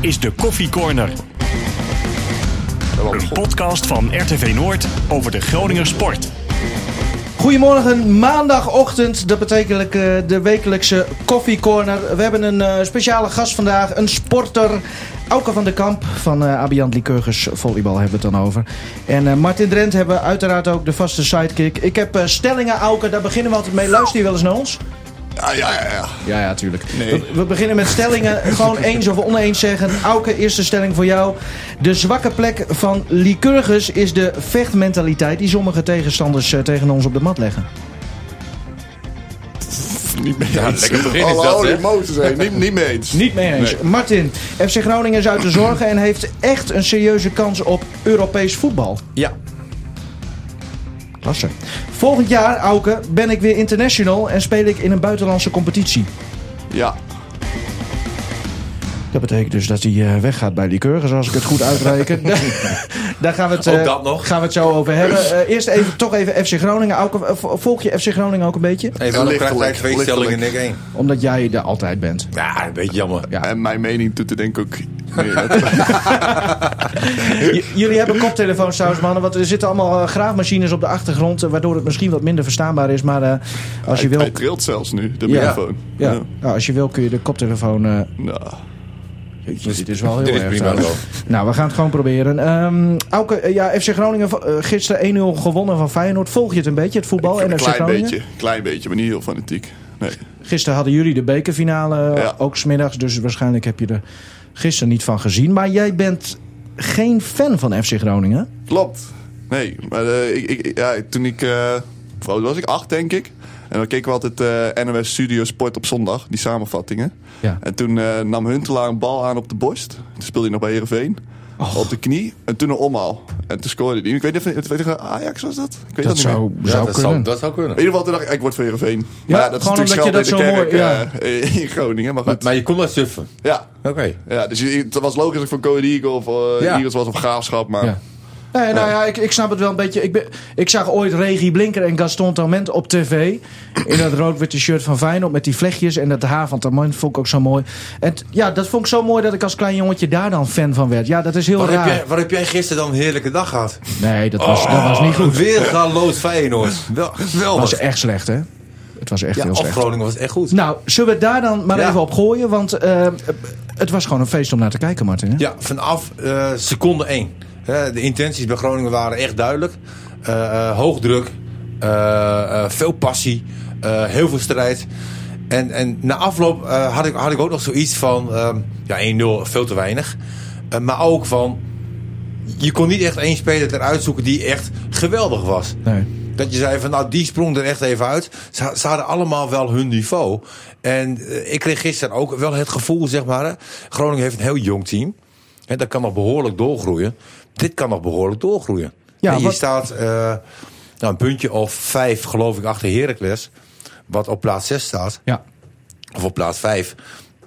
is de Koffie Corner. Een podcast van RTV Noord over de Groninger sport. Goedemorgen, maandagochtend. Dat betekent eh, de wekelijkse koffiecorner. We hebben een eh, speciale gast vandaag, een sporter. Auke van der Kamp van uh, Abiant Lycurgus Volleybal hebben we het dan over. En Martin Drent hebben uiteraard ook de vaste sidekick. Ik heb stellingen, Auke, daar beginnen we altijd mee. Luister je wel eens naar ons? Ja, ja, ja. Ja, ja, ja tuurlijk. Nee. We, we, beginnen met stellingen. Gewoon eens of oneens zeggen. Auke, eerste stelling voor jou. De zwakke plek van Lycurgus is de vechtmentaliteit die sommige tegenstanders tegen ons op de mat leggen. Niet mee Ja, eens. lekker begin is Oh, dat, holy hè? Moses, hè. niet, niet mee eens. Niet mee eens. Nee. Martin, FC Groningen is uit de zorgen en heeft echt een serieuze kans op Europees voetbal. Ja. Klasse. Volgend jaar, Auke, ben ik weer international en speel ik in een buitenlandse competitie. Ja. Dat betekent dus dat hij eh, weggaat bij Lycurgus, als ik het goed uitreken. Daar gaan we het, Ook eh, dat nog. gaan we het zo over hebben. Eh, eerst even, toch even FC Groningen. Auke, volg je FC Groningen ook een beetje? Hey, waarom krijg jij twee stellingen lichtelijk. één? Omdat jij er altijd bent. Ja, een beetje jammer. Ja. En mijn mening doet er denk ik ook jullie hebben koptelefoons trouwens, mannen. Want er zitten allemaal eh, graafmachines op de achtergrond. eh, waardoor het misschien wat minder verstaanbaar is. Maar eh, als je Hij- wil... Hij trilt zelfs nu, de Ja. microfoon. Ja, nou, als je wil kun je de koptelefoon... eh Nou, Jeetje, dit is wel heel Dit erg prima. Nou, we gaan het gewoon proberen. Auke, eh, ja, FC Groningen gisteren 1-0 gewonnen van Feyenoord. Volg je het een beetje, het voetbal en een FC klein Groningen? beetje, klein beetje, maar niet heel fanatiek. Nee. Gisteren hadden jullie de bekerfinale, Ja. ook smiddags. Dus waarschijnlijk heb je er gisteren niet van gezien. Maar jij bent geen fan van FC Groningen? Klopt. Nee, maar eh, ik, ik, ja, toen ik... eh was ik? Acht, denk ik. En dan keken we altijd eh NOS Studio Sport op zondag, die samenvattingen. Ja. En toen nam Huntelaar een bal aan op de borst. Toen speelde hij nog bij Heerenveen. Op de knie. En toen een omhaal. En toen scoorde hij. Ik weet niet of tegen Ajax was dat? Ik weet dat, Dat niet meer. zou, Ja, zou dat, kunnen. zou, dat zou kunnen. In ieder geval toen dacht ik, ik word voor Heerenveen. Ja, Maar dat is gewoon natuurlijk omdat je dat de zo kerk mooi- eh, in Groningen. Maar Maar, goed. maar je kon dat suffen. ja. Oké. ja, dus het was logisch dat ik voor Code Eagle of Ja. Eagles was of Graafschap. Maar Ja. Nee, nou ja, ik, ik snap het wel een beetje. Ik, ben, ik zag ooit Regie Blinker en Gaston Tament op tv. In dat rood-witte shirt van Feyenoord met die vlechtjes. En dat haar van Tament vond ik ook zo mooi. En t- ja, dat vond ik zo mooi dat ik als klein jongetje daar dan fan van werd. Ja, dat is heel Waar raar. heb, jij, waar heb jij gisteren dan een heerlijke dag gehad? Nee, dat was, dat was niet goed. Weer galoos Feyenoord. Wel, geweldig. was echt slecht, hè? Het was echt ja, heel slecht. Groningen was echt goed. Nou, zullen we daar dan maar Ja. even op gooien? Want eh, het was gewoon een feest om naar te kijken, Martin. Hè? Ja, vanaf eh, seconde 1. De intenties bij Groningen waren echt duidelijk. Eh, eh, hoog druk, eh, veel passie, heel veel strijd. En, en na afloop had, ik, had ik ook nog zoiets van... ehm, ja, 1-0, veel te weinig. Maar ook van... Je kon niet echt één speler eruit zoeken die echt geweldig was. Nee. Dat je zei van, nou, die sprong er echt even uit. Ze, ze hadden allemaal wel hun niveau. En ik kreeg gisteren ook wel het gevoel, zeg maar... Hè, Groningen heeft een heel jong team. En dat kan nog behoorlijk doorgroeien. Dit kan nog behoorlijk doorgroeien. Ja, en je wat- staat eh, nou, een puntje of vijf, geloof ik, achter Heracles. Wat op plaats 6 staat. Ja. Of op plaats 5.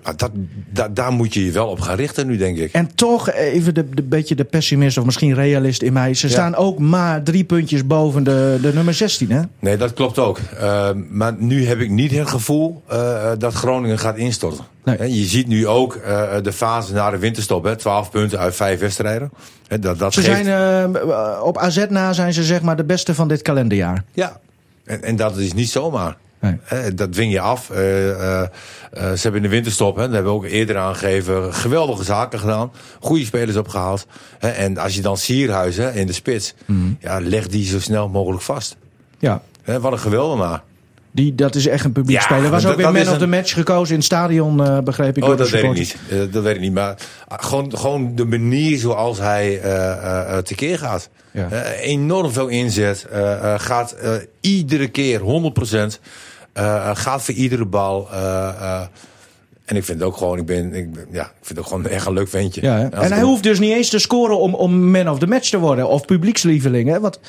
Nou, dat, da- daar moet je je wel op gaan richten nu, denk ik. En toch even de, de beetje de pessimist of misschien realist in mij. Ze Ja. staan ook maar drie puntjes boven de, de nummer 16, hè? Nee, dat klopt ook. Uh, maar nu heb ik niet het gevoel uh, dat Groningen gaat instorten. Nee. Je ziet nu ook uh, de fase na de winterstop. Hè, 12 punten uit 5 wedstrijden. Dat, dat Ze geeft... zijn op AZ na zijn ze zeg maar de beste van dit kalenderjaar. Ja, en, en dat is niet zomaar. Nee. He, dat dwing je af. Uh, ze hebben in de winterstop, hè, dat hebben we ook eerder aangegeven, geweldige zaken gedaan. Goede spelers opgehaald. En als je dan Sierhuis hè, in de spits, mm. ja, leg die zo snel mogelijk vast. Ja. Wat een geweldenaar. Die, dat is echt een publiek Ja, speler. Was ook weer man of the match gekozen in het stadion, uh, begreep ik. Oh, dat weet ik niet. Dat weet ik niet. Maar uh, gewoon, gewoon de manier zoals hij tekeer gaat. Ja. Enorm veel inzet. Gaat iedere keer 100%. Uh, gaat voor iedere bal. Uh, en ik vind het ook gewoon, ik ben, ik, ben- ja, ik vind het ook gewoon echt een leuk ventje. Ja, en hij hem- hoeft dus niet eens te scoren om, om man of the match te worden. Of publiekslieveling. Hè? Want,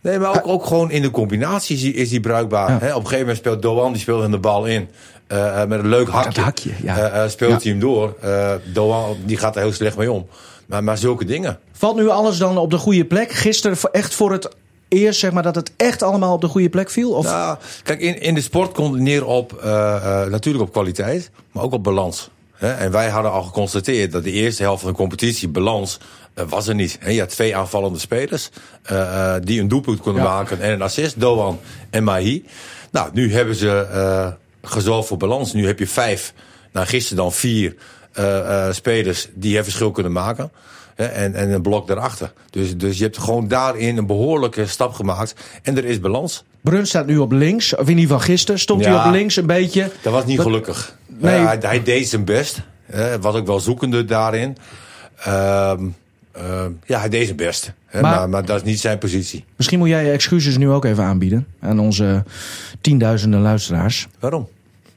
Nee, maar ook, ook gewoon in de combinatie is hij, is bruikbaar. Ja. Hè, op een gegeven moment speelt Doan, die speelt in de bal in. Uh, met een leuk hakje. hakje, ja. Uh, speelt hij hem door. Uh, Doan, die gaat er heel slecht mee om. Maar, maar zulke dingen. valt nu alles dan op de goede plek? Gisteren echt voor het eerst zeg maar dat het echt allemaal op de goede plek viel? Of? Nou, kijk, in, in de sport komt het neer op uh, uh, natuurlijk op kwaliteit, maar ook op balans. Hè, en wij hadden al geconstateerd dat de eerste helft van de competitie, balans, eh, was er niet. Je had twee aanvallende spelers eh, eh, die een doelpunt konden Ja. maken en een assist, Doan en Mahi. Nou, nu hebben ze eh gezorgd voor balans. Nu heb je vijf, nou gisteren dan vier eh, eh, spelers die het verschil kunnen maken. En, en een blok daarachter. Dus, dus je hebt gewoon daarin een behoorlijke stap gemaakt. En er is balans. Brun staat nu op links. Of in ieder geval gisteren stond Ja. hij op links een beetje. Dat was niet gelukkig. Nee. Eh, hij, hij deed zijn best. Hij was ook wel zoekende daarin. Ehm, ehm, ja, hij deed zijn best. Hè, Maar- maar, maar, dat is niet zijn positie. Misschien moet jij je excuses nu ook even aanbieden aan onze tienduizenden luisteraars. Waarom?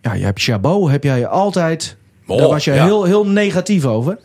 Ja, je hebt Chabot, heb jij altijd. Oh, daar was je ja. heel, heel negatief over.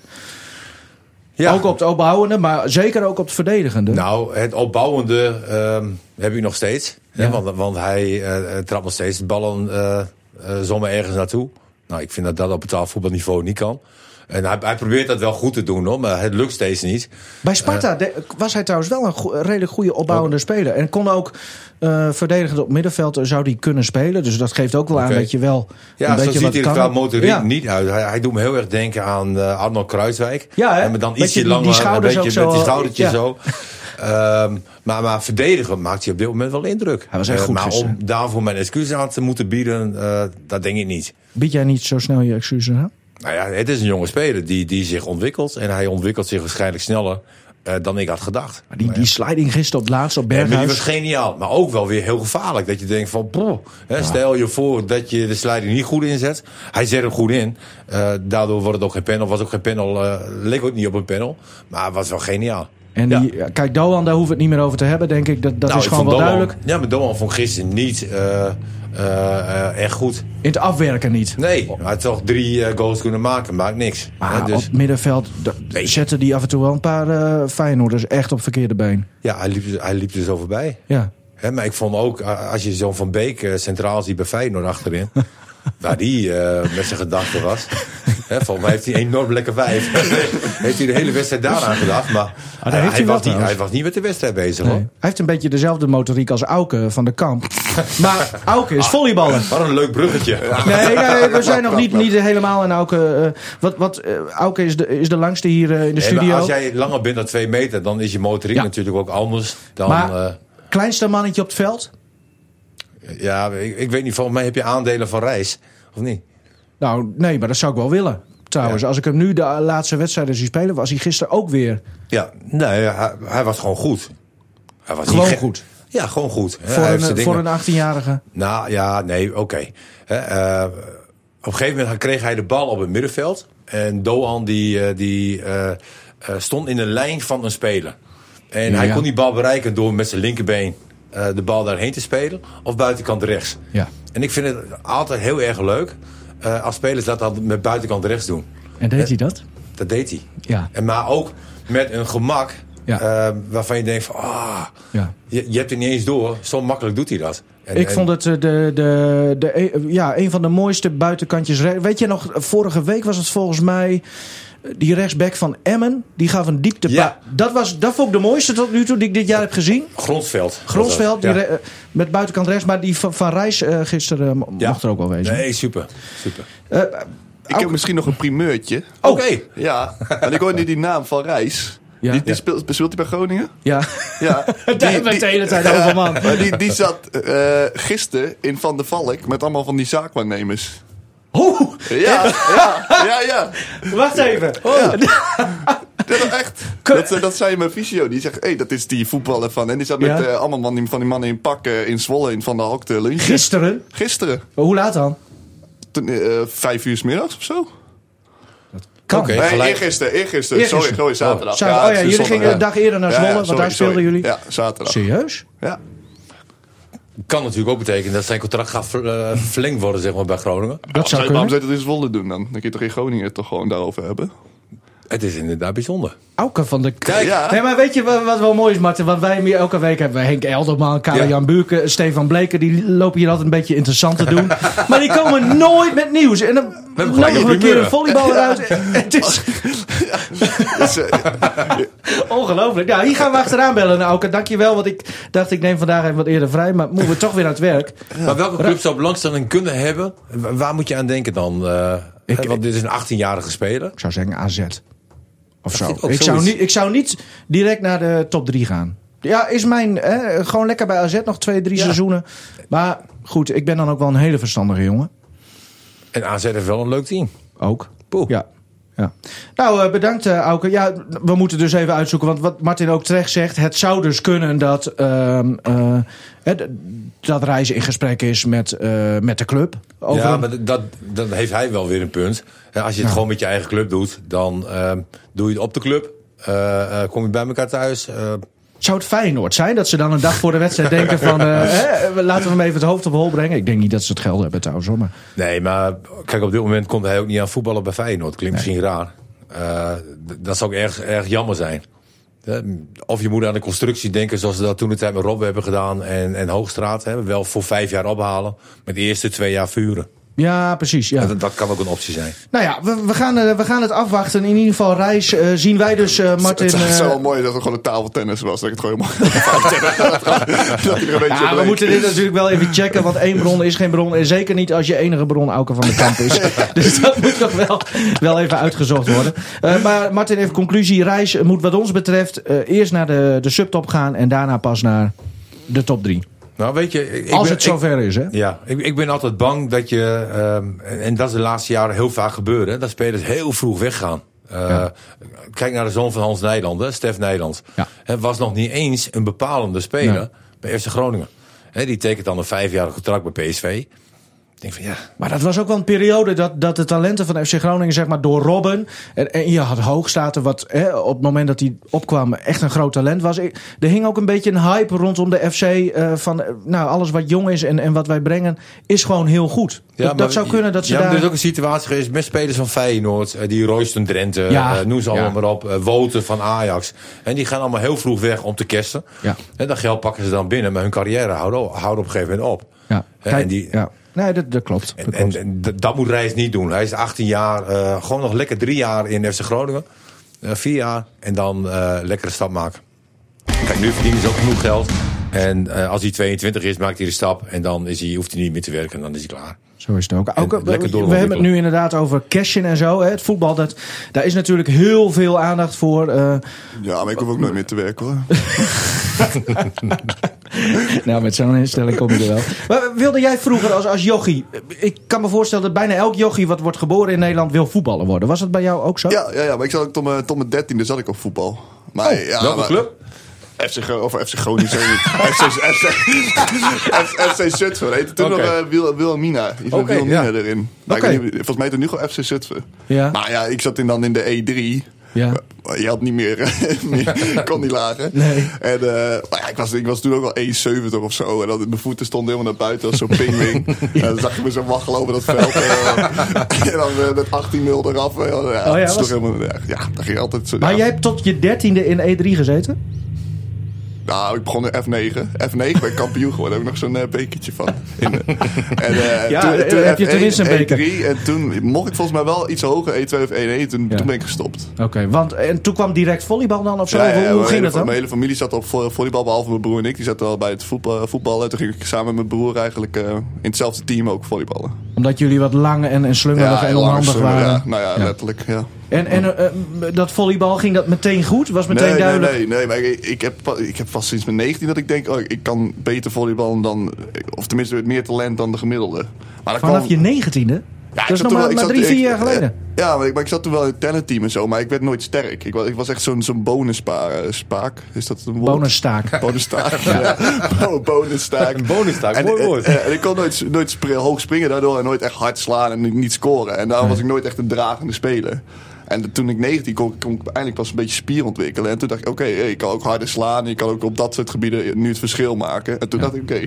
Ja. Ook op het opbouwende, maar zeker ook op het verdedigende. Nou, het opbouwende ehm, heb ik nog steeds. Hè, Ja. want, want hij eh, eh, trapt nog steeds ballen eh eh, zomaar ergens naartoe. Nou, ik vind dat dat op het voetbalniveau niet kan. En hij, hij probeert dat wel goed te doen, hoor, maar het lukt steeds niet. Bij Sparta de- was hij trouwens wel een redelijk goede opbouwende speler. En kon ook eh, verdedigend op middenveld eh, zou die kunnen spelen. Dus dat geeft ook wel aan dat je wel Ja, een zo beetje ziet wat hij er kan. qua motoriek Ja. niet uit. Hij, hij doet me heel erg denken aan eh, Arnold Kruiswijk. Ja, hè? En dan ietsje die- langer, die een beetje met zo, die schoudertjes ja. zo. Ehm, maar, maar verdedigen maakt hij op dit moment wel indruk. Hij was echt Eh, goed Maar gisteren. om daarvoor mijn excuus aan te moeten bieden, eh, dat denk ik niet. Bied jij niet zo snel je excuses aan? Nou ja, het is een jonge speler die, die zich ontwikkelt. En hij ontwikkelt zich waarschijnlijk sneller eh, dan ik had gedacht. Maar die, die sliding gisteren op het laatste op Ja, maar die was Berghuis. geniaal, maar ook wel weer heel gevaarlijk. Dat je denkt van, hè, stel je voor dat je de sliding niet goed inzet. Hij zet hem goed in. Eh, daardoor wordt het ook geen panel. Was ook geen panel, eh, leek ook niet op een panel. Maar het was wel geniaal. En die, kijk, Doan, daar hoeven we het niet meer over te hebben, denk ik. Dat, dat Nou, is gewoon wel Doan- duidelijk. Ja, maar Doan vond gisteren niet eh, eh, echt goed. In het afwerken niet. Nee, hij had toch drie eh, goals kunnen maken. Maakt niks. Maar dus, op middenveld d- Nee. zetten die af en toe wel een paar eh Feyenoorders echt op verkeerde been. ja, hij liep, hij liep er zo voorbij. Ja. Hè, maar ik vond ook, als je zo'n Van Beek centraal ziet bij Feyenoord achterin... waar die eh, met zijn gedachten was. Volgens mij heeft hij enorm lekker vijf. heeft hij de hele wedstrijd daaraan gedacht. Maar Ah, heeft hij was niet, trouwens. hij was niet met de wedstrijd bezig. Nee. hoor. Hij heeft een beetje dezelfde motoriek als Auke van de Kamp. maar Auke Ah. is volleyballer. Wat een leuk bruggetje. Nee, nee, we zijn nog niet, niet helemaal in Auke. eh, wat, wat, eh, Auke is de, is de langste hier in de Nee, studio. als jij langer bent dan twee meter, dan is je motoriek Ja. natuurlijk ook anders dan... Maar- Kleinste mannetje op het veld? Ja, ik, ik weet niet, volgens mij heb je aandelen van reis. Of niet? Nou, nee, maar dat zou ik wel willen. Trouwens, Ja. als ik hem nu de laatste wedstrijden zie spelen, was hij gisteren ook weer Ja, nee, hij, hij was gewoon goed. Hij was gewoon goed. Ja, gewoon goed. Voor een, voor een 18-jarige. Nou ja, nee, oké. Eh, op een gegeven moment kreeg hij de bal op het middenveld. En Doan die, eh, die eh, stond in de lijn van een speler. En Ja, hij kon die bal bereiken door met zijn linkerbeen eh, de bal daarheen te spelen. Of buitenkant rechts. Ja. En ik vind het altijd heel erg leuk eh, als spelers dat dan met buitenkant rechts doen. En deed hij dat? Dat deed hij. Ja. En maar ook met een gemak Ja. eh, waarvan je denkt van... Ah, Ja. je, je hebt het niet eens door. Zo makkelijk doet hij dat. En- Ik en- vond het eh, de, de, de, eh, ja, een van de mooiste buitenkantjes. Weet je nog, vorige week was het volgens mij. Die rechtsback van Emmen, die gaf een diepte. Ja. Dat, was, dat vond ik de mooiste tot nu toe die ik dit jaar heb gezien. Gronsveld. Gronsveld, Ja. die re- eh, met buitenkant rechts. Maar die van, van Reis eh, gisteren eh, Ja. mocht er ook wel wezen. Nee, super. super. Ik heb misschien nog een primeurtje. Oké. Ja, en ik hoor nu die naam van Reis. Ja. Die, die Ja. speelt, speelt hij bij Groningen? ja, Ja. daar we het de hele tijd over, man. maar die, die zat eh gisteren in Van der Valk met allemaal van die zaakwaarnemers. Oeh, Ja, ja, ja, ja. wacht even. Ja. Dat is echt. Dat, dat zei mijn visio. Die zegt, hé, hey, dat is die voetballer van. En die zat met Ja. eh, allemaal van die, van die mannen in pak eh, in Zwolle in Van der Valk te lunchen. Gisteren? Gisteren. Hoe laat dan? Toen, eh, vijf uur 's middags of zo? Kan. Oké. Nee, gelijk. eergisteren. Sorry, sorry, zaterdag. Zaterdag. Oh ja, het is jullie zondag, gingen een dag eerder naar Zwolle, want daar speelden jullie. Ja, zaterdag. Serieus? Ja. Kan natuurlijk ook betekenen dat zijn contract gaat ver- eh, verlengd worden zeg maar, bij Groningen. Dat zou Waarom kunnen. zou je dat in Zwolle doen dan? Dan kun je toch in Groningen toch gewoon daarover hebben? Het is inderdaad bijzonder. Auke van de... Kijk, Ja. Nee, maar weet je wat, wat wel mooi is, Martin? Want wij hier elke week hebben Henk Elderman, Karel Ja. Jan Buurken, Stefan Bleken. Die lopen hier altijd een beetje interessant te doen. maar die komen nooit met nieuws. En dan nodigen we een een keer een volleybal eruit. Het is... Eh, Ongelooflijk. Nou, hier gaan we achteraan bellen, Auke. Dankjewel, want ik dacht ik neem vandaag even wat eerder vrij. Maar moeten we toch weer aan het werk. Maar welke club zou belangstelling kunnen hebben? Wa- Waar moet je aan denken dan? Eh, want dit is een 18-jarige speler. Ik zou zeggen AZ. Of zo. ik zou, niet, ik zou niet direct naar de top 3 gaan. Ja, is mijn... Hè, gewoon lekker bij AZ nog twee, drie Ja. seizoenen. Maar goed, ik ben dan ook wel een hele verstandige jongen. En AZ heeft wel een leuk team. Ook. Poeh. Ja. Ja. Nou, eh, bedankt uh, Auke. Ja, we moeten dus even uitzoeken. Want wat Martin ook terecht zegt. Het zou dus kunnen dat, eh, d- dat reizen in gesprek is met, eh, met de club. Over ja, maar dat, dat heeft hij wel weer een punt. Als je het gewoon met je eigen club doet, dan ehm, doe je het op de club. Eh, eh, kom je bij elkaar thuis. Zou het Feyenoord zijn dat ze dan een dag voor de wedstrijd denken van... eh, hè, laten we hem even het hoofd op hol brengen. Ik denk niet dat ze het geld hebben trouwens. hoor, Maar nee, maar kijk, op dit moment komt hij ook niet aan voetballen bij Feyenoord. Klinkt misschien raar. Eh, dat zou ook erg, erg jammer zijn. Of je moet aan de constructie denken zoals we dat toen de tijd met Rob hebben gedaan. En, en Hoogstraat. Hè, wel voor vijf jaar ophalen. Met de eerste twee jaar vuren. Ja, precies. Ja. Dat, dat kan ook een optie zijn. Nou ja, we, we, gaan, eh, we gaan het afwachten. In ieder geval reis eh, zien wij dus eh, Martin... het is wel mooi dat het gewoon een tafeltennis was. Dat ik het gewoon helemaal dat hij er een beetje Ja, we moeten dit natuurlijk wel even checken, want één bron is geen bron. En zeker niet als je enige bron Auke van de Kamp is. dus dat moet nog wel, wel even uitgezocht worden. Eh, maar Martin, even conclusie. Reis moet wat ons betreft eh, eerst naar de, de subtop gaan en daarna pas naar de top drie. Nou, weet je, ik, Als ben- het ik- zover is, hè? Ja, ik, ik ben altijd bang dat je, ehm, en dat is de laatste jaren heel vaak gebeurd, hè, dat spelers heel vroeg weggaan. Eh, Kijk naar de zoon van Hans Nijland, hè, Stef Nijland. Ja. Hij was nog niet eens een bepalende speler Nee. bij FC Groningen. Hè, die tekent dan een vijfjarig contract bij PSV. Ik denk van ja, Maar dat was ook wel een periode dat, dat de talenten van FC Groningen, zeg maar, door Robben. En, en je had Hoogstaten, wat hè, op het moment dat hij opkwam echt een groot talent was. Ik- Er hing ook een beetje een hype rondom de FC. eh, van, eh, nou, alles wat jong is en, en wat wij brengen, is gewoon heel goed. dat, maar- dat zou kunnen dat ze ja, daar... Er is ook een situatie geweest met spelers van Feyenoord. eh, die Royston Drenthe, Ja, noem ze allemaal ja. maar op. eh, Woten van Ajax. En die gaan allemaal heel vroeg weg om te kersten. Ja. En dat geld pakken ze dan binnen. Maar hun carrière houden, houden op een gegeven moment op. Ja, Kijk, en die- ja. Nee, dat, dat klopt. Dat En, klopt. en, dat moet Reis niet doen. Hij is 18 jaar, eh, gewoon nog lekker drie jaar in FC Groningen. Eh, vier jaar en dan eh lekkere stap maken. Kijk, nu verdienen ze ook genoeg geld. En als hij 22 is, maakt hij de stap. En dan is hij, hoeft hij niet meer te werken en dan is hij klaar. Zo is het ook. ook lekker we, hebben het nu inderdaad over cashen en zo. Hè. Het voetbal, dat, daar is natuurlijk heel veel aandacht voor. eh, Ja, maar ik hoef ook nooit meer te werken hoor. nou, met zo'n instelling kom je er wel. Maar wilde jij vroeger als, als jochie... Ik kan me voorstellen dat bijna elk jochie wat wordt geboren in Nederland wil voetballer worden. Was dat bij jou ook zo? Ja, ja, ja maar ik zat ook tot mijn, tot mijn dertiende zat ik op voetbal. Maar, Oh, ja, Welke maar- club? FC, of FC Groningen. FC, FC, Zutphen. Heette toen nog Wil, Wilhelmina. Met Oké, Wilhelmina ja. erin. Maar ik niet, volgens mij het nu gewoon FC Zutphen. Ja. Maar ja, ik zat in, dan in de E3. Ja. Je had niet meer, meer kon niet lager. Nee. En uh, maar ja, ik, was, ik was toen ook wel 1,70 of zo. En dan, mijn voeten stonden helemaal naar buiten als zo'n pingwing. en dan zag je me zo waggelen over dat veld. en dan uh, met 18-0 eraf. Ja, Oh ja, dat is was- toch helemaal, ja, ja, dat ging altijd zo. Maar ja. jij hebt tot je dertiende in E3 gezeten? Nou, ik begon in F9. F9 ben ik kampioen geworden. Daar heb ik nog zo'n eh, bekertje van. In, en, eh, Ja, eh, heb je tenminste een beker. E3, en toen mocht ik volgens mij wel iets hoger, E2 of E1. Toen, Ja. toen ben ik gestopt. Oké, want en toen kwam direct volleybal dan of zo? Ja, ja, hoe ging dat dan? Mijn hele familie zat op vo- volleybal, behalve mijn broer en ik. Die zaten al bij het voetbal, voetballen. Toen ging ik samen met mijn broer eigenlijk in hetzelfde team ook volleyballen. Omdat jullie wat lang en, en slungelig en onhandig waren. Ja, nou ja, letterlijk, ja. En, en eh, eh, dat volleybal, ging dat meteen goed? Was meteen nee, duidelijk? Nee, nee, nee, maar ik, ik, heb, ik heb pas sinds mijn 19 dat ik denk, oh, ik kan beter volleyballen dan, of tenminste meer talent dan de gemiddelde. Maar Vanaf kwam- je negentiende? Ja, dat is nog maar, wel- ik maar zat- drie, vier jaar geleden. Ja, maar ik, maar ik zat toen wel in het talentteam en zo, maar ik werd nooit sterk. Ik was, ik was echt zo'n zo'n bonusspaak. spaak. Is dat een woord? Bonusstaak. Bonusstaak. ja. Bo- Bonusstaak. Een bonustaak, En, mooi en- woord. En, en ik kon nooit, nooit hoog springen daardoor en nooit echt hard slaan en niet- niet scoren. En daarom was ik nooit echt een dragende speler. En toen ik 19 kon, kon ik eindelijk pas een beetje spier ontwikkelen. En toen dacht ik, oké, ik kan ook harder slaan. Ik kan ook op dat soort gebieden nu het verschil maken. En toen dacht ik, oké.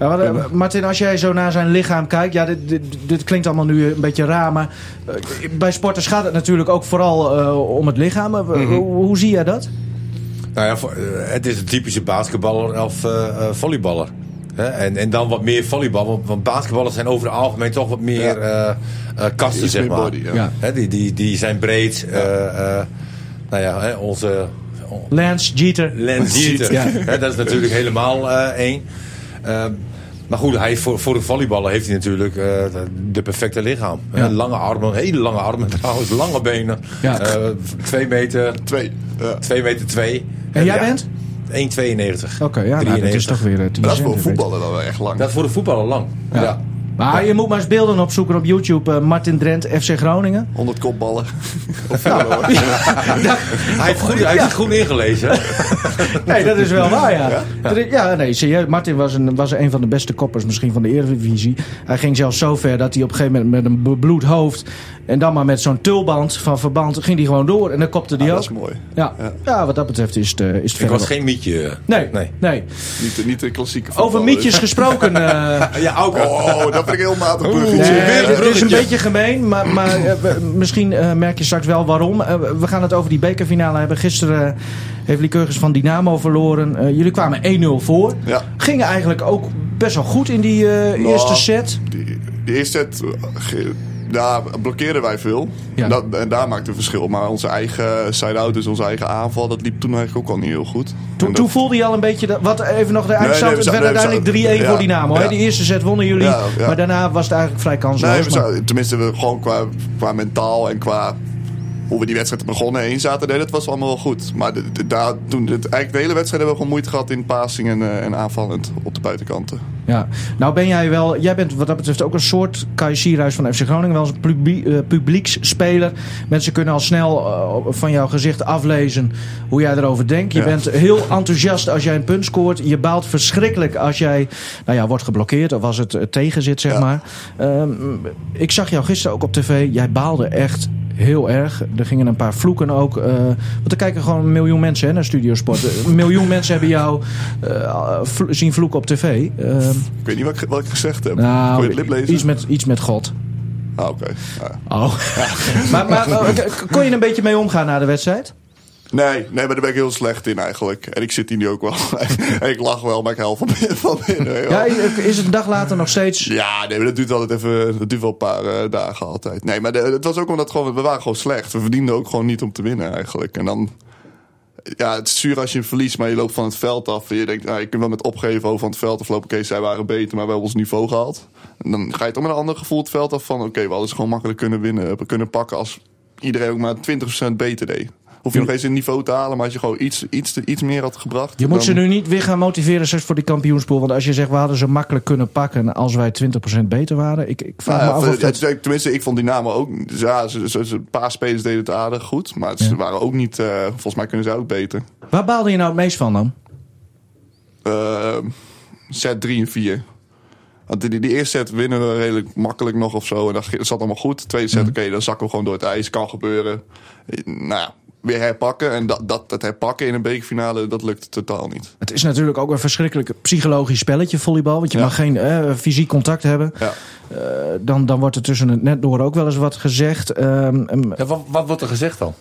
Ja, maar, eh, Martin, als jij zo naar zijn lichaam kijkt, ja, dit, dit, dit klinkt allemaal nu een beetje raar, maar eh, bij sporters gaat het natuurlijk ook vooral eh, om het lichaam. Eh, Mhm. hoe, hoe zie jij dat? Nou ja, eh, het is een typische basketballer of eh, eh, volleyballer. Hè? En, en dan wat meer volleybal. Want, want basketballers zijn over het algemeen toch wat meer Ja. eh, eh, kasten, Iets zeg maar. body, ja. Ja. Hè, die, die, die zijn breed. eh, eh, nou ja, hè, onze Lance, Jeter. Lens Jeter. Ja. Hè, dat is natuurlijk helemaal eh, één. Ehm, maar goed, hij, voor, voor de volleyballen heeft hij natuurlijk eh, de perfecte lichaam. Ja. Lange armen, hele lange armen trouwens, lange benen. Ja. Eh, twee meter, Twee. Ja. twee meter twee. En jij Ja, bent? 1,92. Oké, ja, nou, dat is toch weer uh, 10 Dat is voor voetballen dan wel echt lang. Dat is voor de voetballer lang. Ja. Ja. Maar je moet maar eens beelden opzoeken op YouTube. eh, Martin Drent, FC Groningen. 100 kopballen. Hij heeft, goed, hij heeft het goed ingelezen. Nee, dat is wel waar, ja. Ja, ja nee, serieus. Martin was een, was een van de beste koppers misschien van de Eredivisie. Hij ging zelfs zo ver dat hij op een gegeven moment met een bebloed hoofd... en dan maar met zo'n tulband van verband ging hij gewoon door. En dan kopte hij Ah, ook. dat is mooi. Ja. Ja. wat dat betreft is het, eh, is het Ik was geen mietje. Nee, nee, Nee. Niet, de- niet de klassieke Over mietjes gesproken... eh, Ja, ook. Oh, dat vind ik heel matig bruggetje. Nee, weer een het is een beetje gemeen, maar, maar eh, misschien eh, merk je straks wel waarom. Eh, we gaan het over die bekerfinale hebben. Gisteren heeft Lycurgus van Dynamo verloren. Jullie kwamen 1-0 voor. Ja. Gingen eigenlijk ook best wel goed in die Nou, eerste set. Die, die eerste set, daar blokkeerden wij veel. Ja. Dat, en daar maakte een verschil. Maar onze eigen side-out, dus onze eigen aanval, dat liep toen eigenlijk ook al niet heel goed. Toen, En dat- toen voelde je al een beetje... Dat, wat even nog de nee, het werd nee, uiteindelijk 3-1 zaten- voor Dynamo. ja. Die eerste set wonnen jullie. Maar daarna was het eigenlijk vrij kansloos. We maar- tenminste, we, gewoon qua, qua mentaal en qua hoe we die wedstrijd begonnen heen zaten, nee, dat was allemaal wel goed. Maar de, de- daar, toen, het, eigenlijk de hele wedstrijd hebben we gewoon moeite gehad in passing en, eh, en aanvallend op de buitenkanten. Ja, nou ben jij wel, jij bent wat dat betreft ook een soort Kai Sierhuis van FC Groningen, wel eens een publiek, eh, publieksspeler. Mensen kunnen al snel eh, van jouw gezicht aflezen hoe jij erover denkt. Je Ja. bent heel enthousiast als jij een punt scoort. Je baalt verschrikkelijk als jij nou ja, wordt geblokkeerd of als het eh, tegen zit, zeg Ja. maar. Ehm, ik zag jou gisteren ook op tv. Jij baalde echt heel erg. Er gingen een paar vloeken ook. eh, want er kijken gewoon een miljoen mensen hè, naar Studiosport. Een miljoen mensen hebben jou eh, vlo- zien vloeken op tv. Ehm, Ik weet niet wat ik, wat ik gezegd heb. nou, Kon je het lip lezen? Iets met, iets met God. Ah, oké. Ja. Oh. maar maar eh, kon je een beetje mee omgaan na de wedstrijd? Nee, nee, maar daar ben ik heel slecht in eigenlijk. En ik zit hier nu ook wel. en ik lach wel, maar ik huil van binnen. Van binnen Ja, is het een dag later nog steeds... Ja, nee, maar dat duurt altijd even. Dat duurt wel een paar eh, dagen altijd. Nee, maar de- het was ook omdat gewoon, we waren gewoon slecht. We verdienden ook gewoon niet om te winnen eigenlijk. En dan. Ja, het is zuur als je verliest, maar je loopt van het veld af. En je denkt, nou, je kunt wel met opgeven over van het veld aflopen. Oké, zij waren beter, maar we hebben ons niveau gehaald. En dan ga je toch met een ander gevoel het veld af van... Oké, we hadden ze gewoon makkelijk kunnen winnen. We kunnen pakken als iedereen ook maar 20% beter deed. Hoef je nog eens een niveau te halen, maar als je gewoon iets, iets, iets meer had gebracht... Je moet ze nu niet weer gaan motiveren straks voor die kampioenspool. Want als je zegt, we hadden ze makkelijk kunnen pakken als wij 20% beter waren. Ik, ik vraag Nou me af of dat... het- tenminste, ik vond Dynamo ook... Ja, ze, ze, ze- een paar spelers deden het aardig goed. Maar ze Ja. waren ook niet... eh, volgens mij kunnen ze ook beter. Waar baalde je nou het meest van dan? Eh, set 3 en 4. Want die, die eerste set winnen we redelijk makkelijk nog of zo. En dat ge- zat allemaal goed. De tweede set, oké, dan zakken we gewoon door het ijs. Kan gebeuren. Nou ja, weer herpakken. En dat, dat, dat herpakken in een bekerfinale, dat lukt totaal niet. Het is natuurlijk ook een verschrikkelijk psychologisch spelletje, volleybal. Want je Ja. mag geen eh, fysiek contact hebben. Ja. Eh, dan, dan wordt er tussen het net door ook wel eens wat gezegd. Ehm, Ja, wat, wat wordt er gezegd dan?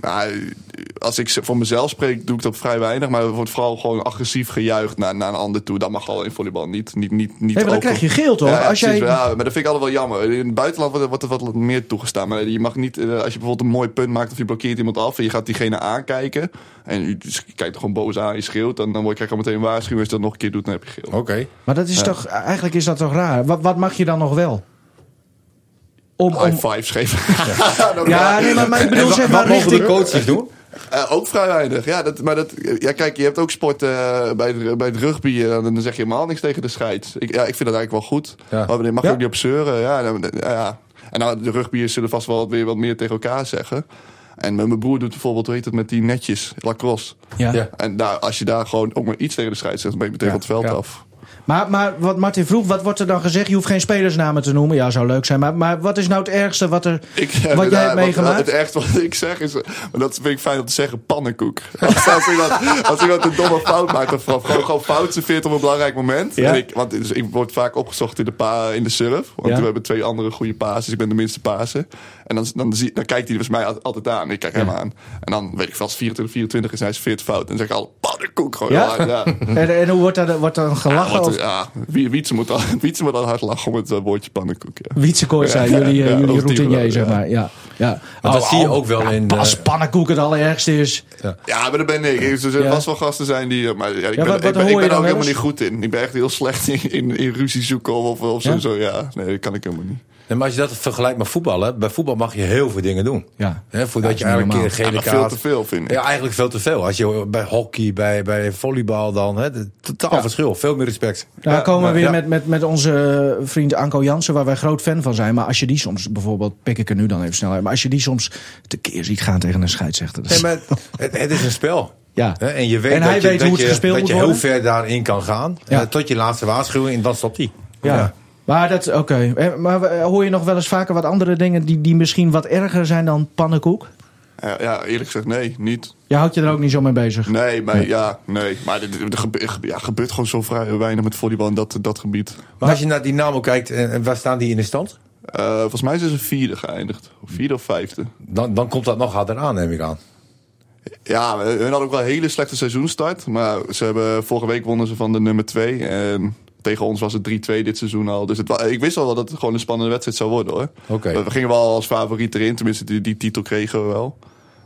Nou, als ik voor mezelf spreek, doe ik dat vrij weinig. Maar er wordt vooral gewoon agressief gejuicht naar, naar een ander toe. Dat mag al in volleybal niet. niet, niet, niet nee, maar dan krijg je geel toch? Ja, als jij... ja, maar dat vind ik altijd wel jammer. In het buitenland wordt, wordt er wat meer toegestaan. Maar je mag niet, eh, als je bijvoorbeeld een mooi punt maakt of je blokkeert iemand af en je gaat diegene aankijken. En je, dus kijkt er gewoon boos aan, je schreeuwt. Dan, dan word je krijg je al meteen een waarschuwing. Als je dat nog een keer doet, dan heb je geel. Oké. Maar dat is toch, eigenlijk is dat toch raar? Wat, wat mag je dan nog wel? Om, om, High fives geven. Dan- ja, nee, maar, maar ik bedoel, En wat maar mogen de richting... coaches doen? Eh, ook vrij weinig. Ja, dat, maar dat, ja, kijk, je hebt ook sport eh, bij, het, bij het rugby. eh, dan zeg je helemaal niks tegen de scheids. Ik, ja, ik vind dat eigenlijk wel goed. Ja. Maar daar mag je Ja. ook niet op zeuren. Ja, dan- ja. En nou, de rugbyers zullen vast wel weer wat meer tegen elkaar zeggen. En mijn broer doet bijvoorbeeld, weet het, met die netjes, lacrosse. Ja. Ja. En daar, als je daar gewoon ook maar iets tegen de scheids zegt, dan ben je meteen Ja, van het veld ja. af. Maar, maar wat Martin vroeg, wat wordt er dan gezegd? Je hoeft geen spelersnamen te noemen. Ja, zou leuk zijn. Maar, maar wat is nou het ergste wat, er, Ik, wat jij hebt meegemaakt? Het ergste wat ik zeg is, maar dat vind ik fijn om te zeggen, pannenkoek. Als, als, iemand, als iemand een domme fout maakt of gewoon, gewoon fout serveert op een belangrijk moment. Ja. En ik, want dus ik word vaak opgezocht in de, pa, in de surf. Want Ja. we hebben twee andere goede paas, dus ik ben de minste pasen. En dan, dan, zie, dan kijkt hij dus mij al- altijd aan. Ik kijk hem aan. En dan weet ik vast 24, 24 is hij serveert fout. En dan zeg ik al, pannenkoek. gewoon. Ja? En, en hoe wordt er wordt dan gelachen? Of ja, Wie- Wietse moet, al, Wietse moet al hard lachen om het eh, woordje pannenkoek. Ja. Wietsekooi zijn jullie, eh, Ja, jullie die routinier, zeg maar. Ja, ja. Maar dat zie je ook wel in de- Als pannenkoek het allerergste is. Ja, maar dat ben ik. Er zullen vast wel gasten zijn die... eh, Maar ja, ik Ja, ben, wat- wat ik ben, ik ben dan ook helemaal eens? niet goed in. Ik ben echt heel slecht in, in, in ruzie zoeken of, of zo. Ja, nee, dat kan ik helemaal niet. Nee, maar als je dat vergelijkt met voetballen, bij voetbal mag je heel veel dingen doen. Ja. Hè, voordat je eigenlijk een keer gele veel kaart... te veel, vind ik. Ja, eigenlijk veel te veel. Als je bij hockey, bij, bij volleybal dan, hè, totaal verschil. Veel meer respect. Daar Ja, komen we weer ja. met, met, met onze vriend Anko Jansen, waar wij groot fan van zijn. Maar als je die soms, bijvoorbeeld, pik ik er nu dan even snel uit. Maar als je die soms tekeer ziet gaan tegen een scheidsrechter. Nee, maar het, het is een spel. Ja. Hè, En je weet, En dat, hij je, weet dat hoe het je, gespeeld dat je heel worden? ver daarin kan gaan. Ja. eh, tot je laatste waarschuwing en dan stopt hij. ja. Maar dat, oké. Eh, Maar eh, hoor je nog wel eens vaker wat andere dingen die, die misschien wat erger zijn dan pannenkoek? Ja, ja, eerlijk gezegd, nee, niet. Je houdt je er ook niet zo mee bezig. Nee, maar ja, nee. Maar er, gebe- ja, gebeurt gewoon zo vrij weinig met volleybal in dat, dat gebied. Maar als je naar Dynamo kijkt, en, waar staan die in de stand? Eh, volgens mij zijn ze vierde geëindigd. Of vierde of vijfde. Dan, dan komt dat nog harder aan, neem ik aan. Ja, hun hadden ook wel een hele slechte seizoenstart. Maar ze hebben, vorige week wonnen ze van de nummer 2. En tegen ons was het 3-2 dit seizoen al. Dus het, ik wist al wel dat het gewoon een spannende wedstrijd zou worden hoor. Oké. We, gingen wel als favoriet erin. Tenminste, die, die titel kregen we wel.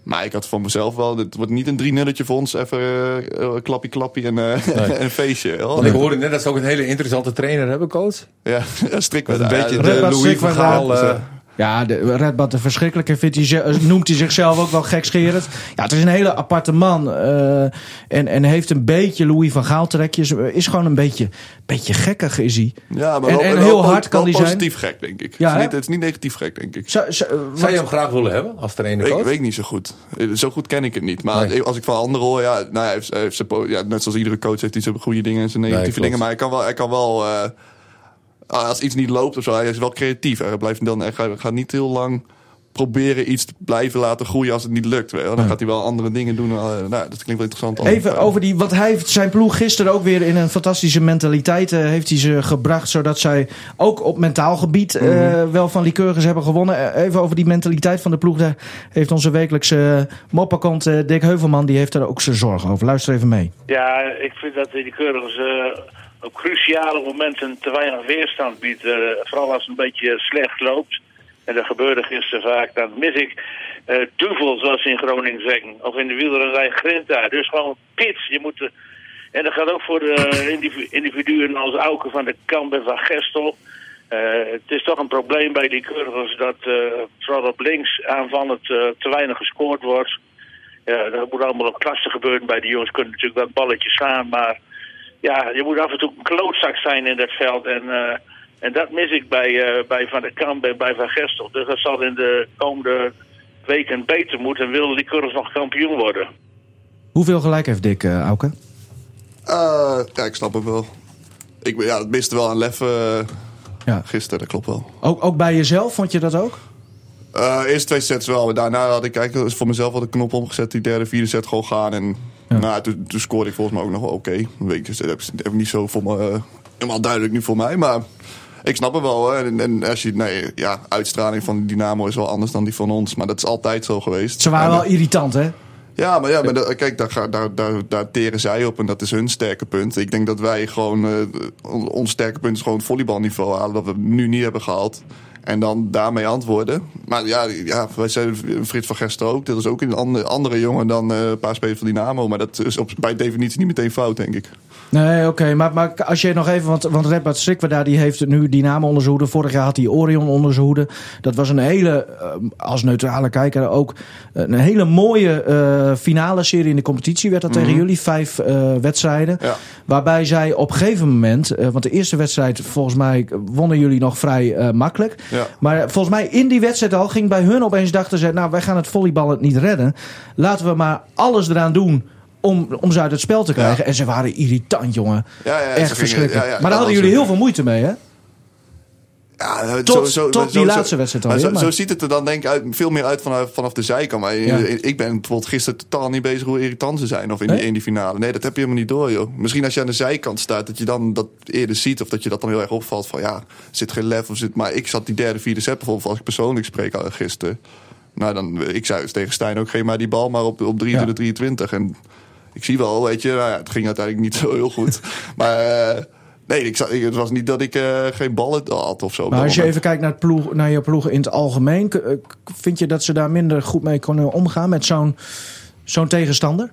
Maar ik had van mezelf wel... Het wordt niet een 3 nulletje voor ons. Even eh, eh, klappie klappie en eh, Nee. een feestje. hoor. Want ik hoorde net dat ze ook een hele interessante trainer hebben, coach. Ja, strik Met een beetje de Louis van van Gaal. Ja, de Red Bad de Verschrikkelijke vindt hij, ze- noemt hij zichzelf ook wel gekscherend. Ja, het is een hele aparte man. eh, en, en heeft een beetje Louis van Gaal trekjes. Is gewoon een beetje, beetje gekkig is hij. Ja, maar En- wel, en wel heel hard kan wel die zijn. positief gek, denk ik. Ja, het, is niet, het is niet negatief gek, denk ik. Zo, zo, Zou je hem graag willen hebben als trainer Weet, coach? weet ik niet zo goed. Eh, Zo goed ken ik het niet. Maar Nee. als ik van anderen hoor, ja, nou, ja, hij heeft, hij heeft zijn po- ja, net zoals iedere coach heeft hij zijn goede dingen en zijn negatieve dingen. Maar hij kan wel, hij kan wel eh, als iets niet loopt of zo, hij is wel creatief. Hij, blijft dan, hij gaat, niet heel lang proberen iets te blijven laten groeien als het niet lukt. Weet je wel. Dan gaat hij wel andere dingen doen. Eh, nou, dat klinkt wel interessant. Even over die, want hij heeft zijn ploeg gisteren ook weer in een fantastische mentaliteit eh, heeft hij ze gebracht, zodat zij ook op mentaal gebied eh, Mhm. wel van Lycurgus hebben gewonnen. Even over die mentaliteit van de ploeg, daar heeft onze wekelijkse mopperkont eh, Dick Heuvelman, die heeft daar ook zijn zorgen over. Luister even mee. Ja, ik vind dat die Keurigers eh, op cruciale momenten te weinig weerstand biedt. eh, vooral als het een beetje slecht loopt. En dat gebeurde gisteren vaak. Dan mis ik eh duvel, zoals ze in Groningen zeggen. Of in de wielrennerij grinta. Dus gewoon pits. Je moet, en dat gaat ook voor de individu- individuen als Auken van de Kamp en van Gestel. Eh, het is toch een probleem bij die Keurigers dat vooral op links aanvallend eh, te weinig gescoord wordt. Ja, dat moet allemaal op klasse gebeuren. Bij die jongens kunnen natuurlijk wel balletjes slaan. Maar ja, je moet af en toe een klootzak zijn in dat veld. En, eh, en dat mis ik bij, eh, bij Van der Kamp en bij Van Gestel. Dus dat zal in de komende weken beter moeten. En willen die Curls nog kampioen worden. Hoeveel gelijk heeft Dick, eh Auke? Eh, ja, ik snap het wel. Ik, ja, het miste wel aan lef eh, Ja. gisteren, dat klopt wel. Ook, ook bij jezelf, vond je dat ook? Eh eerste twee sets wel, maar daarna had ik eigenlijk voor mezelf al de knop omgezet. Die derde, vierde set gewoon gaan. En nou, toen, toen scoorde ik volgens mij ook nog wel oké. Weet je, dat heb ik- niet zo voor me, eh, helemaal duidelijk nu voor mij. Maar ik snap het wel. Hoor. En, en als je, nee, ja, uitstraling van Dynamo is wel anders dan die van ons. Maar dat is altijd zo geweest. Ze waren En, wel irritant, hè? ja, maar, ja, maar kijk, daar, daar, daar, daar teren zij op en dat is hun sterke punt. Ik denk dat wij gewoon, eh, on- ons sterke punt is gewoon het volleybalniveau halen, dat we nu niet hebben gehaald. En dan daarmee antwoorden. Maar ja, ja wij zijn Frits van Gersten ook. Dat is ook een andere, andere jongen dan eh, een paar spelers van Dynamo. Maar dat is op, bij definitie niet meteen fout, denk ik. Nee, oké. Maar, maar als je nog even... Want, want Redbert Strikwa die heeft nu Dynamo onder zijn hoede. Vorig jaar had hij Orion onder zijn hoede. Dat was een hele, eh, als neutrale kijker ook... een hele mooie eh, finale serie in de competitie. Werd dat tegen jullie. Vijf eh, wedstrijden. Ja. Waarbij zij op een gegeven moment... eh, want de eerste wedstrijd, volgens mij, wonnen jullie nog vrij eh, makkelijk. Ja. Maar volgens mij in die wedstrijd al ging bij hun opeens dachten ze... nou, wij gaan het volleybal het niet redden. Laten we maar alles eraan doen... Om, om ze uit het spel te krijgen. En ze waren irritant, jongen. Ja, Echt verschrikkelijk. maar daar hadden jullie heel veel moeite mee, hè? Ja, Tot- tot die laatste wedstrijd alweer, Zo, maar- zo ziet het er dan denk ik uit, veel meer uit vanaf, vanaf de zijkant. Maar Ja. ik ben bijvoorbeeld gisteren totaal niet bezig hoe irritant ze zijn. Of in, Nee? die, in die finale. Nee, dat heb je helemaal niet door, joh. Misschien als je aan de zijkant staat, dat je dan dat eerder ziet. Of dat je dat dan heel erg opvalt van ja, zit geen lef of zit... Maar ik zat die derde, vierde set bijvoorbeeld, als ik persoonlijk spreek al gisteren. Nou, dan, ik zei tegen Stijn ook, geef maar die bal maar op, op 23, 23. En ik zie wel, weet je, nou ja, het ging uiteindelijk niet zo heel goed. maar eh, nee, ik, het was niet dat ik eh, geen ballen had of zo. Maar als je even kijkt naar, het ploeg, naar je ploegen in het algemeen, eh, vind je dat ze daar minder goed mee kunnen omgaan met zo'n zo'n tegenstander?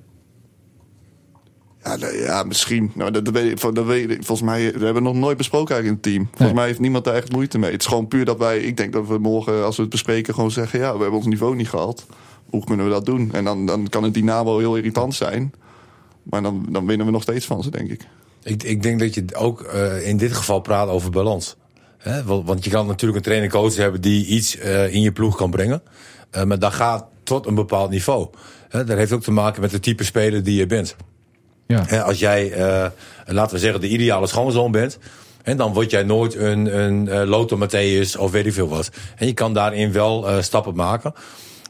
Ja, nee, ja, misschien. Nou, dat, dat weet dat weet volgens mij, we hebben het nog nooit besproken eigenlijk in het team. Volgens Nee. mij heeft niemand daar echt moeite mee. Het is gewoon puur dat wij, ik denk dat we morgen, als we het bespreken, gewoon zeggen: ja, we hebben ons niveau niet gehaald. Hoe kunnen we dat doen? En dan, dan kan het dynamo heel irritant zijn. Maar dan, dan winnen we nog steeds van ze, denk ik. Ik, ik denk dat je ook eh, in dit geval praat over balans. Hè? Want, je kan natuurlijk een trainer-coach hebben die iets eh, in je ploeg kan brengen. Eh, maar dat gaat tot een bepaald niveau. Hè? Dat heeft ook te maken met het type speler die je bent. Ja. Hè, als jij, eh, laten we zeggen, de ideale schoonzoon bent. En dan word jij nooit een, een eh, Lothar Matthäus of weet ik veel wat. En je kan daarin wel eh, stappen maken.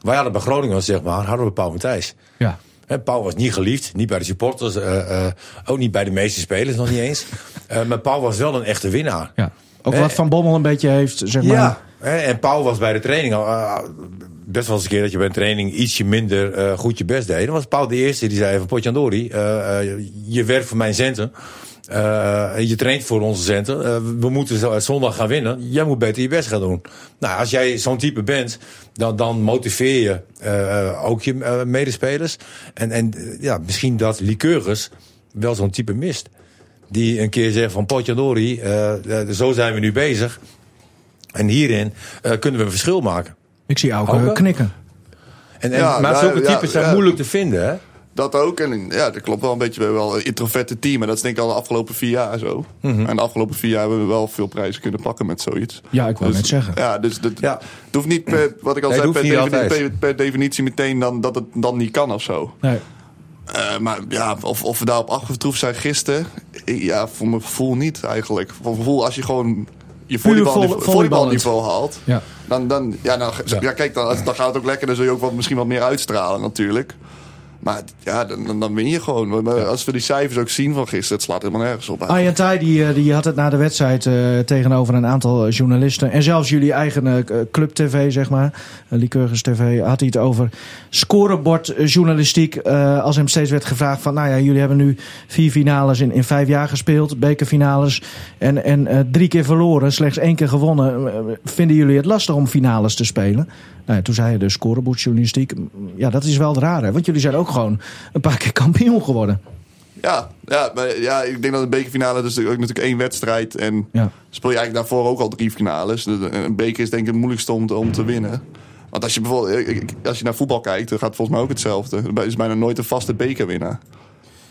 Wij hadden bij Groningen, zeg maar, hadden we Paul Matthijs. Ja. Hè, Paul was niet geliefd, niet bij de supporters, eh, eh, ook niet bij de meeste spelers nog niet eens. Eh, maar Paul was wel een echte winnaar. ja. Ook wat Van Bommel een beetje heeft, zeg maar. Ja, en Paul was bij de training al, best wel eens een keer dat je bij een training ietsje minder goed je best deed. Dan was Paul de eerste die zei van Potjandori, je werkt voor mijn centen. Eh, je traint voor onze centen. Eh, we moeten zo- zondag gaan winnen. Jij moet beter je best gaan doen. Nou, als jij zo'n type bent, dan, dan motiveer je eh, ook je medespelers. En, en ja, misschien dat Lycurgus wel zo'n type mist. Die een keer zegt van Potjandori, zo zijn we nu bezig. En hierin eh, kunnen we een verschil maken. Ik zie ook knikken. En, en, Ja, maar nou, zulke ja, types zijn ja. moeilijk te vinden, hè? Dat ook. En ja, dat klopt wel een beetje. We hebben wel een introverte team. En dat is denk ik al de afgelopen vier jaar zo. Mhm. En de afgelopen vier jaar hebben we wel veel prijzen kunnen pakken met zoiets. Ja, ik wou Dus- net zeggen. Ja, dus dat, Ja. het hoeft niet per, wat ik al Nee, zei, per, defini- definitie meteen dan, dat het dan niet kan of zo. Nee. Eh, maar ja, of, of we daarop afgetroefd zijn gisteren, ik- ja, voor mijn gevoel niet eigenlijk. Voor mijn gevoel, als je gewoon je volleybalniveau, volley- volleybalniveau haalt, Ja. dan, dan, ja, dan, ja. Ja. kijk, dan, dan gaat het ook lekker. Dan zul je ook wat, misschien wat meer uitstralen natuurlijk. Maar ja, dan, dan- win je gewoon. Maar Als we die cijfers ook zien van gisteren, het slaat helemaal nergens op. Arjen Thij, die, eh, die had het na de wedstrijd eh, tegenover een aantal eh, journalisten. En zelfs jullie eigen eh, club TV, zeg maar. Uh, Lycurgus TV, had hij het over scorebordjournalistiek. eh als hem steeds werd gevraagd van... Nou ja, jullie hebben nu vier finales in, in vijf jaar gespeeld. Bekerfinales. En, en eh, drie keer verloren, slechts één keer gewonnen. Eh, vinden jullie het lastig om finales te spelen? Nou ja, toen zei hij de scorebordjournalistiek. Ja, dat is wel raar, hè? Want jullie zijn ook gewoon een paar keer kampioen geworden. Ja, ja, maar, ja, ik denk dat een bekerfinale dus ook natuurlijk één wedstrijd. En Ja. speel je eigenlijk daarvoor ook al drie finales. Dus Een beker is denk ik het moeilijkste om te, om te winnen. Want als je bijvoorbeeld als je naar voetbal kijkt, dan gaat het volgens mij ook hetzelfde. Er is bijna nooit een vaste bekerwinnaar.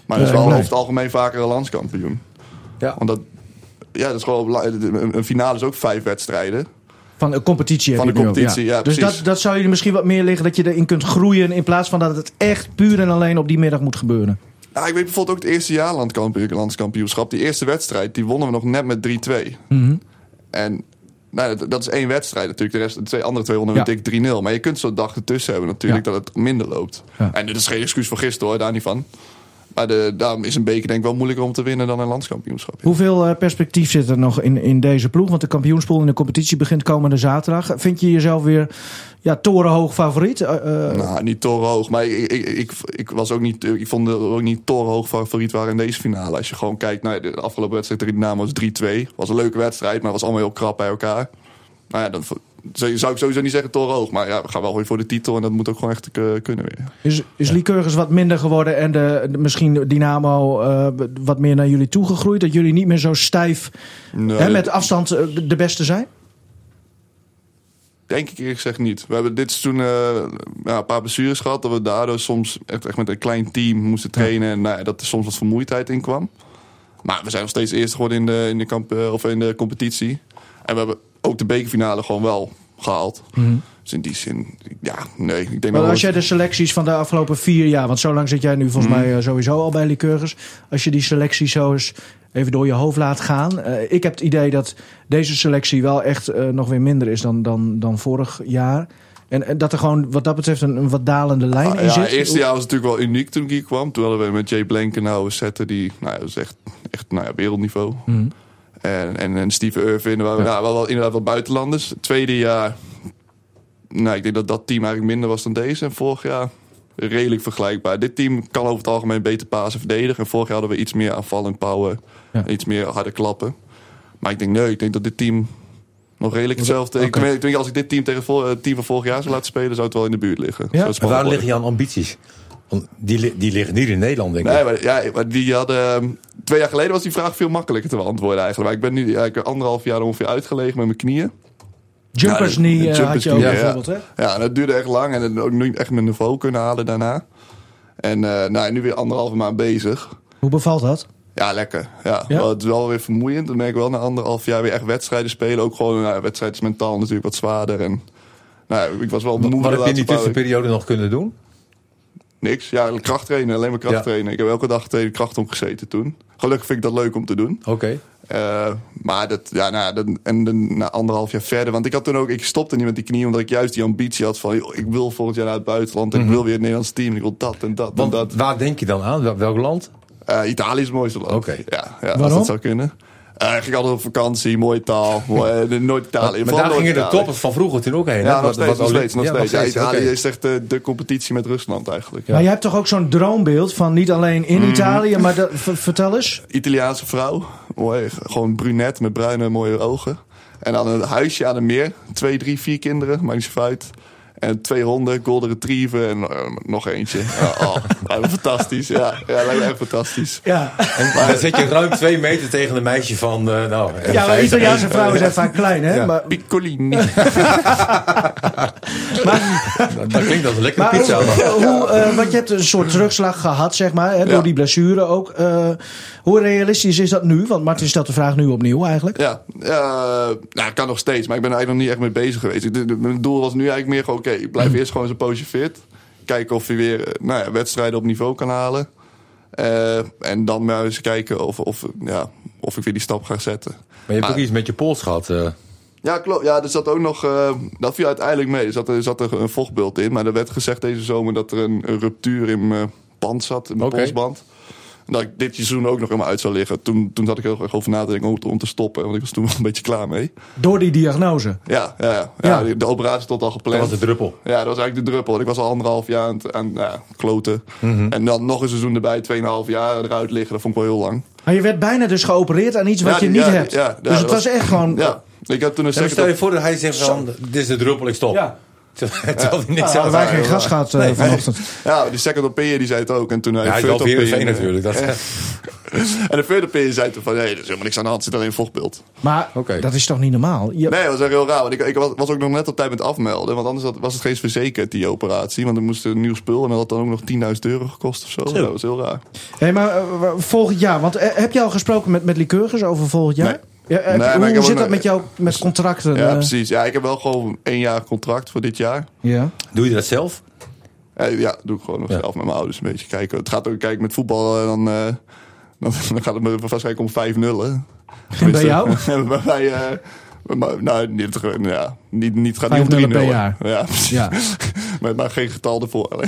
Maar dat is wel over het algemeen vaker een landskampioen. Ja. Want dat, ja, dat is gewoon, een finale is ook vijf wedstrijden. Van een competitie Van de je competitie, ja, Dus precies. dat, dat zou jullie misschien wat meer liggen dat je erin kunt groeien... in plaats van dat het echt puur en alleen op die middag moet gebeuren. Nou, ik weet bijvoorbeeld ook het eerste jaar landskampioenschap. Die eerste wedstrijd, die wonnen we nog net met 3-2. Mhm. En nou, dat, dat is één wedstrijd natuurlijk. De, rest, de twee andere twee wonnen we Ja. dik 3-0. Maar je kunt zo'n dag ertussen hebben natuurlijk Ja. dat het minder loopt. En dit is geen excuus voor gisteren hoor, daar niet van. Maar de, daarom is een beker denk ik wel moeilijker om te winnen dan een landskampioenschap. Hoeveel eh, perspectief zit er nog in, in deze ploeg? Want de kampioenspool in de competitie begint komende zaterdag. Vind je jezelf weer ja, torenhoog favoriet? Eh, Nou, niet torenhoog. Maar ik, ik, ik, ik, was ook niet, ik vond het ook niet torenhoog favoriet waren in deze finale. Als je gewoon kijkt naar de afgelopen wedstrijd tegen was 3-2. Was een leuke wedstrijd, maar was allemaal heel krap bij elkaar. Nou ja, dan zou zou ik sowieso niet zeggen torenhoog. Maar ja, we gaan wel weer voor de titel en dat moet ook gewoon echt eh, kunnen weer. is is Lycurgus wat minder geworden en de, de- misschien Dynamo eh, wat meer naar jullie toegegroeid? Dat jullie niet meer zo stijf Nee, hè, met afstand eh, de, beste zijn? denk ik eerlijk gezegd niet. We hebben dit seizoen ja, een paar blessures gehad. Dat we daardoor soms echt, echt met een klein team moesten trainen. En nou ja, dat er soms wat vermoeidheid in kwam. Maar we zijn nog steeds eerst geworden in de, in de, kamp, of in de competitie. En we hebben ook de bekerfinale gewoon wel gehaald. Dus in die zin, ja, nee. Ik denk Maar als jij de selecties van de afgelopen vier jaar, want zo lang zit jij nu volgens Mhm. mij eh, sowieso al bij Lycurgus. Als je die selectie zo eens even door je hoofd laat gaan. eh, ik heb het idee dat deze selectie wel echt eh, nog weer minder is dan, dan, dan vorig jaar. En, en dat er gewoon wat dat betreft een, een wat dalende lijn Ah, in ja, zit. het eerste jaar was natuurlijk wel uniek toen ik hier kwam. Toen hadden we met Jay Blankenhouwer zetten die, nou ja, dat is echt, echt nou ja, wereldniveau. Mhm. En, en, en Steven Irvin, waren we Ja. nou, wel, inderdaad wel buitenlanders. Het tweede jaar, nou, ik denk dat dat team eigenlijk minder was dan deze. En vorig jaar, redelijk vergelijkbaar. Dit team kan over het algemeen beter pasen verdedigen. En vorig jaar hadden we iets meer aanvallend power. Ja. Iets meer harde klappen. Maar ik denk, nee, ik denk dat dit team nog redelijk hetzelfde... Ik, Oké. ik denk, als ik dit team tegen het het team van vorig jaar zou laten spelen... zou het wel in de buurt liggen. Ja. En waar liggen jouw ambities? Want die, die liggen niet in Nederland, denk ik. Nee, maar, ja, maar die hadden... ehm, Twee jaar geleden was die vraag veel makkelijker te beantwoorden eigenlijk. Maar ik ben nu eigenlijk anderhalf jaar ongeveer uitgelegen met mijn knieën. Jumpers Ja, knee de eh, jumpers had je ook knee, bijvoorbeeld, hè? Ja, dat duurde echt lang. En ook niet echt mijn niveau kunnen halen daarna. En eh, nou, nu weer anderhalve maand bezig. Hoe bevalt dat? Ja, lekker. Ja, Ja? Wel, het is wel weer vermoeiend. Dan merk ik wel na anderhalf jaar weer echt wedstrijden spelen. Ook gewoon, nou, wedstrijd is mentaal natuurlijk wat zwaarder. En nou, ik was wel moe. Wat heb je in die tussenperiode nog kunnen doen? Niks. Ja, krachttrainen. Alleen maar Ja. krachttrainen. Ik heb elke dag tegen kracht omgezeten toen. Gelukkig vind ik dat leuk om te doen. Oké. Eh, maar dat, ja, nou, dat, en dan na anderhalf jaar verder. Want ik had toen ook, ik stopte niet met die knie, omdat ik juist die ambitie had van, joh, ik wil volgend jaar naar het buitenland. en Ik wil weer het Nederlands team. Ik wil dat en dat Mhm. Want en dat. waar denk je dan aan? Wel- Welk land? Eh, Italië is het mooiste land. Oké. Ja, ja als dat zou kunnen. Eh, ik ging altijd op vakantie, mooie taal. eh, nooit Italië. maar vooral daar gingen de toppers van vroeger toen ook heen. Ja, nog steeds, nog steeds, nog Ja, steeds. Ja, Italië is echt de, de competitie met Rusland eigenlijk. Maar je hebt toch ook zo'n droombeeld van niet alleen in Italië, maar dat, vertel eens. Italiaanse vrouw. Mooi, gewoon brunet met bruine mooie ogen. En dan een huisje aan het meer. Twee, drie, vier kinderen, maakt niet zo uit. En twee honden, golden retriever en eh, nog eentje. Ja, oh, fantastisch. Ja, ja lijkt me echt fantastisch. Ja, En dan zet je ruim twee meter tegen een meisje van, eh, nou... ja maar 50. Italiaanse vrouwen zijn vaak klein, hè? Ja. Maar, Piccolini. Dat, dat klinkt als een lekkere maar pizza. hoe, hoe, eh, want je hebt een soort terugslag gehad, zeg maar, hè, door Ja. die blessure ook. Hoe realistisch is dat nu? Want Martin stelt de vraag nu opnieuw eigenlijk. Ja, eh, nou, kan nog steeds, maar ik ben er eigenlijk nog niet echt mee bezig geweest. Ik- de- de- Mijn doel was nu eigenlijk meer gewoon, oké, ik blijf eerst gewoon zo'n poosje fit. Kijken of je weer eh, nou ja, wedstrijden op niveau kan halen. Eh, en dan maar eens kijken of, of, ja, of ik weer die stap ga zetten. Maar je hebt ook iets met je pols gehad. eh. Ja, klopt. Ja, er zat ook nog. eh, dat viel uiteindelijk mee. Er zat, er zat er een vochtbeeld in. Maar er werd gezegd deze zomer dat er een, een ruptuur in mijn band zat, in mijn Oké. polsband. Dat ik dit seizoen ook nog helemaal uit zou liggen. Toen, toen zat ik heel erg over na te denken om, om te stoppen. Want ik was toen wel een beetje klaar mee. Door die diagnose. Ja, ja, ja. Ja. de operatie stond al Dat gepland. was de druppel. Ja, dat was eigenlijk de druppel. Ik was al anderhalf jaar aan het aan, ja, kloten. Mhm. En dan nog een seizoen erbij, tweeënhalf jaar eruit liggen. Dat vond ik wel heel lang. Maar je werd bijna dus geopereerd aan iets wat Ja, je niet ja, hebt. ja, ja, dus het dat was was- echt gewoon... Ja, ik heb toen een stel je voor dat hij zegt van, dit is de druppel, ik stop. Ja. Terwijl hij niks hadden wij ja, geen ja. gas gehad eh, Nee, vanochtend. Ja, die second opinion die zei het ook. En toen hij Ja, third wel weer een opinion- natuurlijk. Dat, En de third opinion zei toen van, nee, er is helemaal niks aan de hand. Zit alleen een vochtbeeld. Maar Oké. dat is toch niet normaal? Je- Nee, dat was echt heel raar. Want ik, ik was, was ook nog net op tijd met afmelden. Want anders had- was het geen verzekerd, die operatie. Want er moest een nieuw spul. En dat had dan ook nog 10.000 euro gekost of zo. Dat was heel raar. Hey, maar eh, volgend jaar, want eh, heb je al gesproken met, met Lycurgus over volgend jaar? Nee. Ja, heb Nee, ik hoe zit dat met jou met contracten? Ja, eh? precies. Ja, ik heb wel gewoon één jaar contract voor dit jaar. Ja. Doe je dat zelf? Eh, ja, doe ik gewoon nog Ja. zelf met mijn ouders een beetje kijken. Het gaat ook, kijk, met voetbal eh, dan, eh, dan, dan gaat het me waarschijnlijk om 5-0. hè. En bij jou? bij mij, eh, maar, nou, niet, ja, niet, niet gaat niet om 5-0 3-0. per jaar. Ja, precies. Ja. maar, maar geen getal ervoor.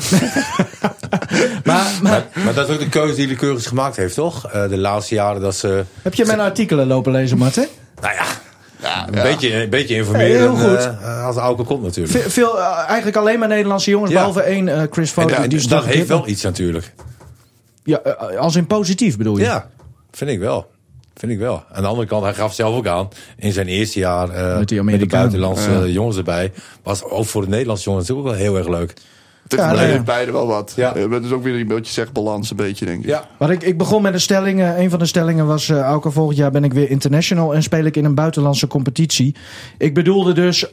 Maar, maar Maar dat is ook de keuze die de gemaakt heeft, toch? Eh, de laatste jaren dat ze... heb je mijn artikelen lopen lezen, Martin? Nou ja, Ja, een, ja. beetje, een beetje informeren Heel goed. eh, als Auke komt natuurlijk. Ve- Veel, eh, eigenlijk alleen maar Nederlandse jongens, Ja. behalve één eh, Chris En, Foden. ja, die is dat heeft dit- wel iets natuurlijk. Ja, eh, als in positief bedoel je? Ja, vind ik wel. Vind ik wel. Aan de andere kant, hij gaf zelf ook aan. In zijn eerste jaar eh, Met met, die de Amerikanen. buitenlandse eh, jongens erbij. Was ook voor de Nederlandse jongens ook wel heel erg leuk. Het is Ja, nee, beide wel wat. Ja. Ja. Het is ook weer een beetje zeg balans, een beetje, denk ik. Ja. Maar ik, ik begon met een stelling. eh, een van de stellingen was: eh Auke, volgend jaar ben ik weer international en speel ik in een buitenlandse competitie. Ik bedoelde dus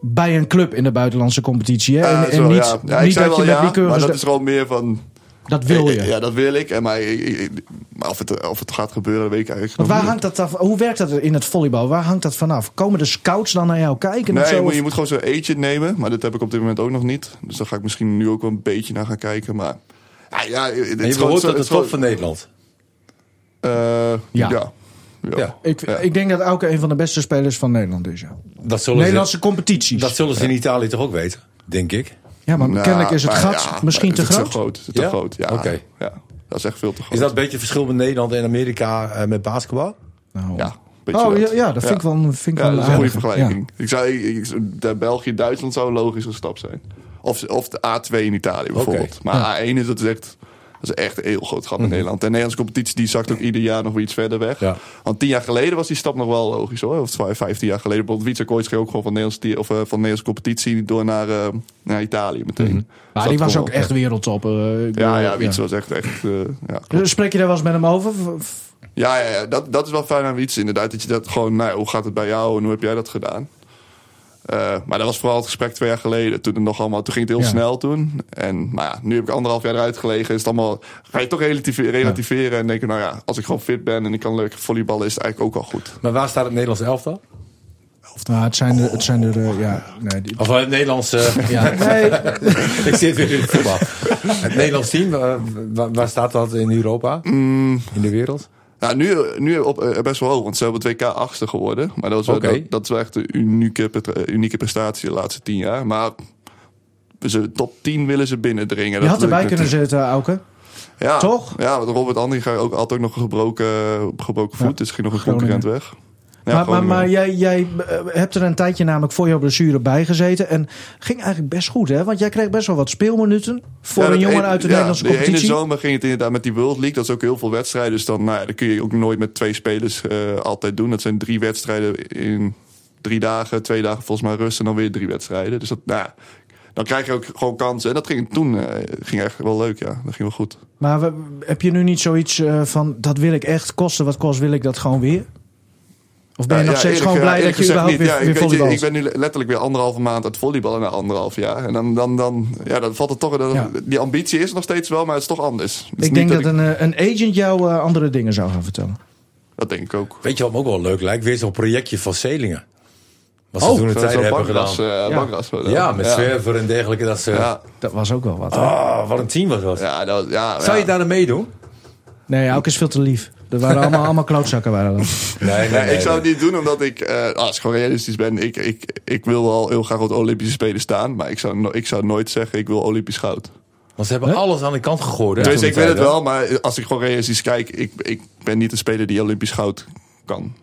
bij een club in de buitenlandse competitie. Hè? Ja, en, zo, niet, ja. Ja, ik niet zei dat je wel met ja, Lycurgus... maar dat de- is gewoon meer van... dat wil je. Ja, dat wil ik. En maar, ik- ik- maar of, het, of het gaat gebeuren, dat weet ik eigenlijk Want nog waar niet. hangt dat af? Hoe werkt dat in het volleybal? Waar hangt dat vanaf? Komen de scouts dan naar jou kijken? Nee, of zo? je moet, je gewoon zo'n agent nemen. Maar dat heb ik op dit moment ook nog niet. Dus daar ga ik misschien nu ook wel een beetje naar gaan kijken. Maar ja, ja het En is je gewoon de het top van Nederland. Eh, Ja. ja. ja. Ja. ik, Ja. ik denk dat Auke een van de beste spelers van Nederland is. Ja. Dat zullen, Nederlandse ze, competities. dat zullen ze in Italië toch ook weten, denk ik. Ja, maar Nou, kennelijk is het gat ja, misschien te het groot. Te groot. Het is te Ja? groot, ja. Oké. ja. Dat is echt veel te groot. Is dat een beetje het verschil met Nederland en Amerika eh, met basketbal? Nou. Ja, een beetje Oh dat. ja, ja, dat vind ik wel, vind ik Ja, wel dat is een goede vergelijking. Ik zou, ik, ik- de België-Duitsland zou een logische stap zijn. Of, of de A2 in Italië bijvoorbeeld. Maar A1 is, dat echt... Dat is echt een heel groot gat in Nederland. En de Nederlandse competitie die zakt ook ieder jaar nog weer iets verder weg. Ja. Want tien jaar geleden was die stap nog wel logisch hoor. Of vijf- vijftien jaar geleden. Bijvoorbeeld Wietse Kooits ging ook gewoon van, Nederlandse, of, eh, van de Nederlandse competitie door naar, eh, naar Italië meteen. Maar Zat die was ook echt wereldtop. eh, Ja, ja, Wietse was echt... echt ja. Dus Spreek je daar wel eens met hem over? Ja, ja, ja dat, dat is wel fijn aan Wietse inderdaad. Dat je dat gewoon, nou, hoe gaat het bij jou en hoe heb jij dat gedaan? Eh, maar dat was vooral het gesprek twee jaar geleden. Toen, het nog allemaal, toen ging het heel Ja. snel toen. En nou ja, nu heb ik anderhalf jaar eruit gelegen. Is het allemaal, ga je toch relatieve- relativeren en denken, nou ja, als ik gewoon fit ben en ik kan leuk volleyballen, is het eigenlijk ook al goed. Maar waar staat het Nederlands elftal? Nou, het zijn er, het zijn er eh, ja, nee, die- Of het Nederlands... eh, ja. Nee, ik zit weer in het voetbal. Het Nederlands team, waar staat dat in Europa? Mm. In de wereld? Nou, nu, nu op, eh, best wel hoog, want ze hebben het WK achtste geworden. Maar dat, was wel, dat, dat is wel echt een unieke, unieke prestatie de laatste tien jaar. Maar ze, top 10 willen ze binnendringen. je Dat had erbij kunnen zitten, Auke. Ja, Toch? Ja, want Robert Andringa ook altijd ook nog een gebroken, gebroken voet. Ja. Dus ging nog een Groningen. concurrent weg. Ja, maar, maar, maar jij, jij eh, hebt er een tijdje namelijk voor jouw blessure bij gezeten. En ging eigenlijk best goed, hè? Want jij kreeg best wel wat speelminuten. Voor Ja, een jongen een- uit de ja, Nederlandse competitie. ene zomer ging het inderdaad met die World League. Dat is ook heel veel wedstrijden. Dus dan, nou kun je ook nooit met twee spelers eh, altijd doen. Dat zijn drie wedstrijden in drie dagen. Twee dagen volgens mij rust en dan weer drie wedstrijden. Dus dat, nou dan krijg je ook gewoon kansen. En dat ging toen eh, ging echt wel leuk, ja. Dat ging wel goed. Maar we- heb je nu niet zoiets eh, van, dat wil ik echt, kosten wat kost, wil ik dat gewoon weer? Of ben je Ja, nog ja, steeds gewoon blij dat je überhaupt weer, niet. weer Ja, ik, ben nu letterlijk weer anderhalve maand aan het volleyballen na anderhalf jaar. En dan, dan, dan, ja, dan valt het toch... Dat, Ja. Die ambitie is nog steeds wel, maar het is toch anders. Het is Ik niet denk dat ik- een, eh, een agent jou eh, andere dingen zou gaan vertellen. Dat denk ik ook. Weet je wat me ook wel leuk lijkt? Weer zo'n projectje van Zelingen. Wat ze Oh, toen een tijd hebben bankras, gedaan. eh, Ja. ja, met ja. zwerver en dergelijke. Dat ze, Ja, Dat was ook wel wat. hè? Ah, wat een team was dat. ja, dat, ja, Zou je daar aan meedoen? Nee, Auke is veel te lief. Dat waren allemaal, allemaal klootzakken. Waren dat. Nee, Nee, ik zou het niet doen omdat ik, eh, als ik gewoon realistisch ben, ik, ik, ik wil wel heel graag op de Olympische Spelen staan. Maar ik zou, no- ik zou nooit zeggen, ik wil Olympisch goud. Want ze hebben Huh? alles aan de kant gegooid. hè, dus ik wil het wel, maar als ik gewoon realistisch kijk, ik, ik ben niet een speler die Olympisch goud kan,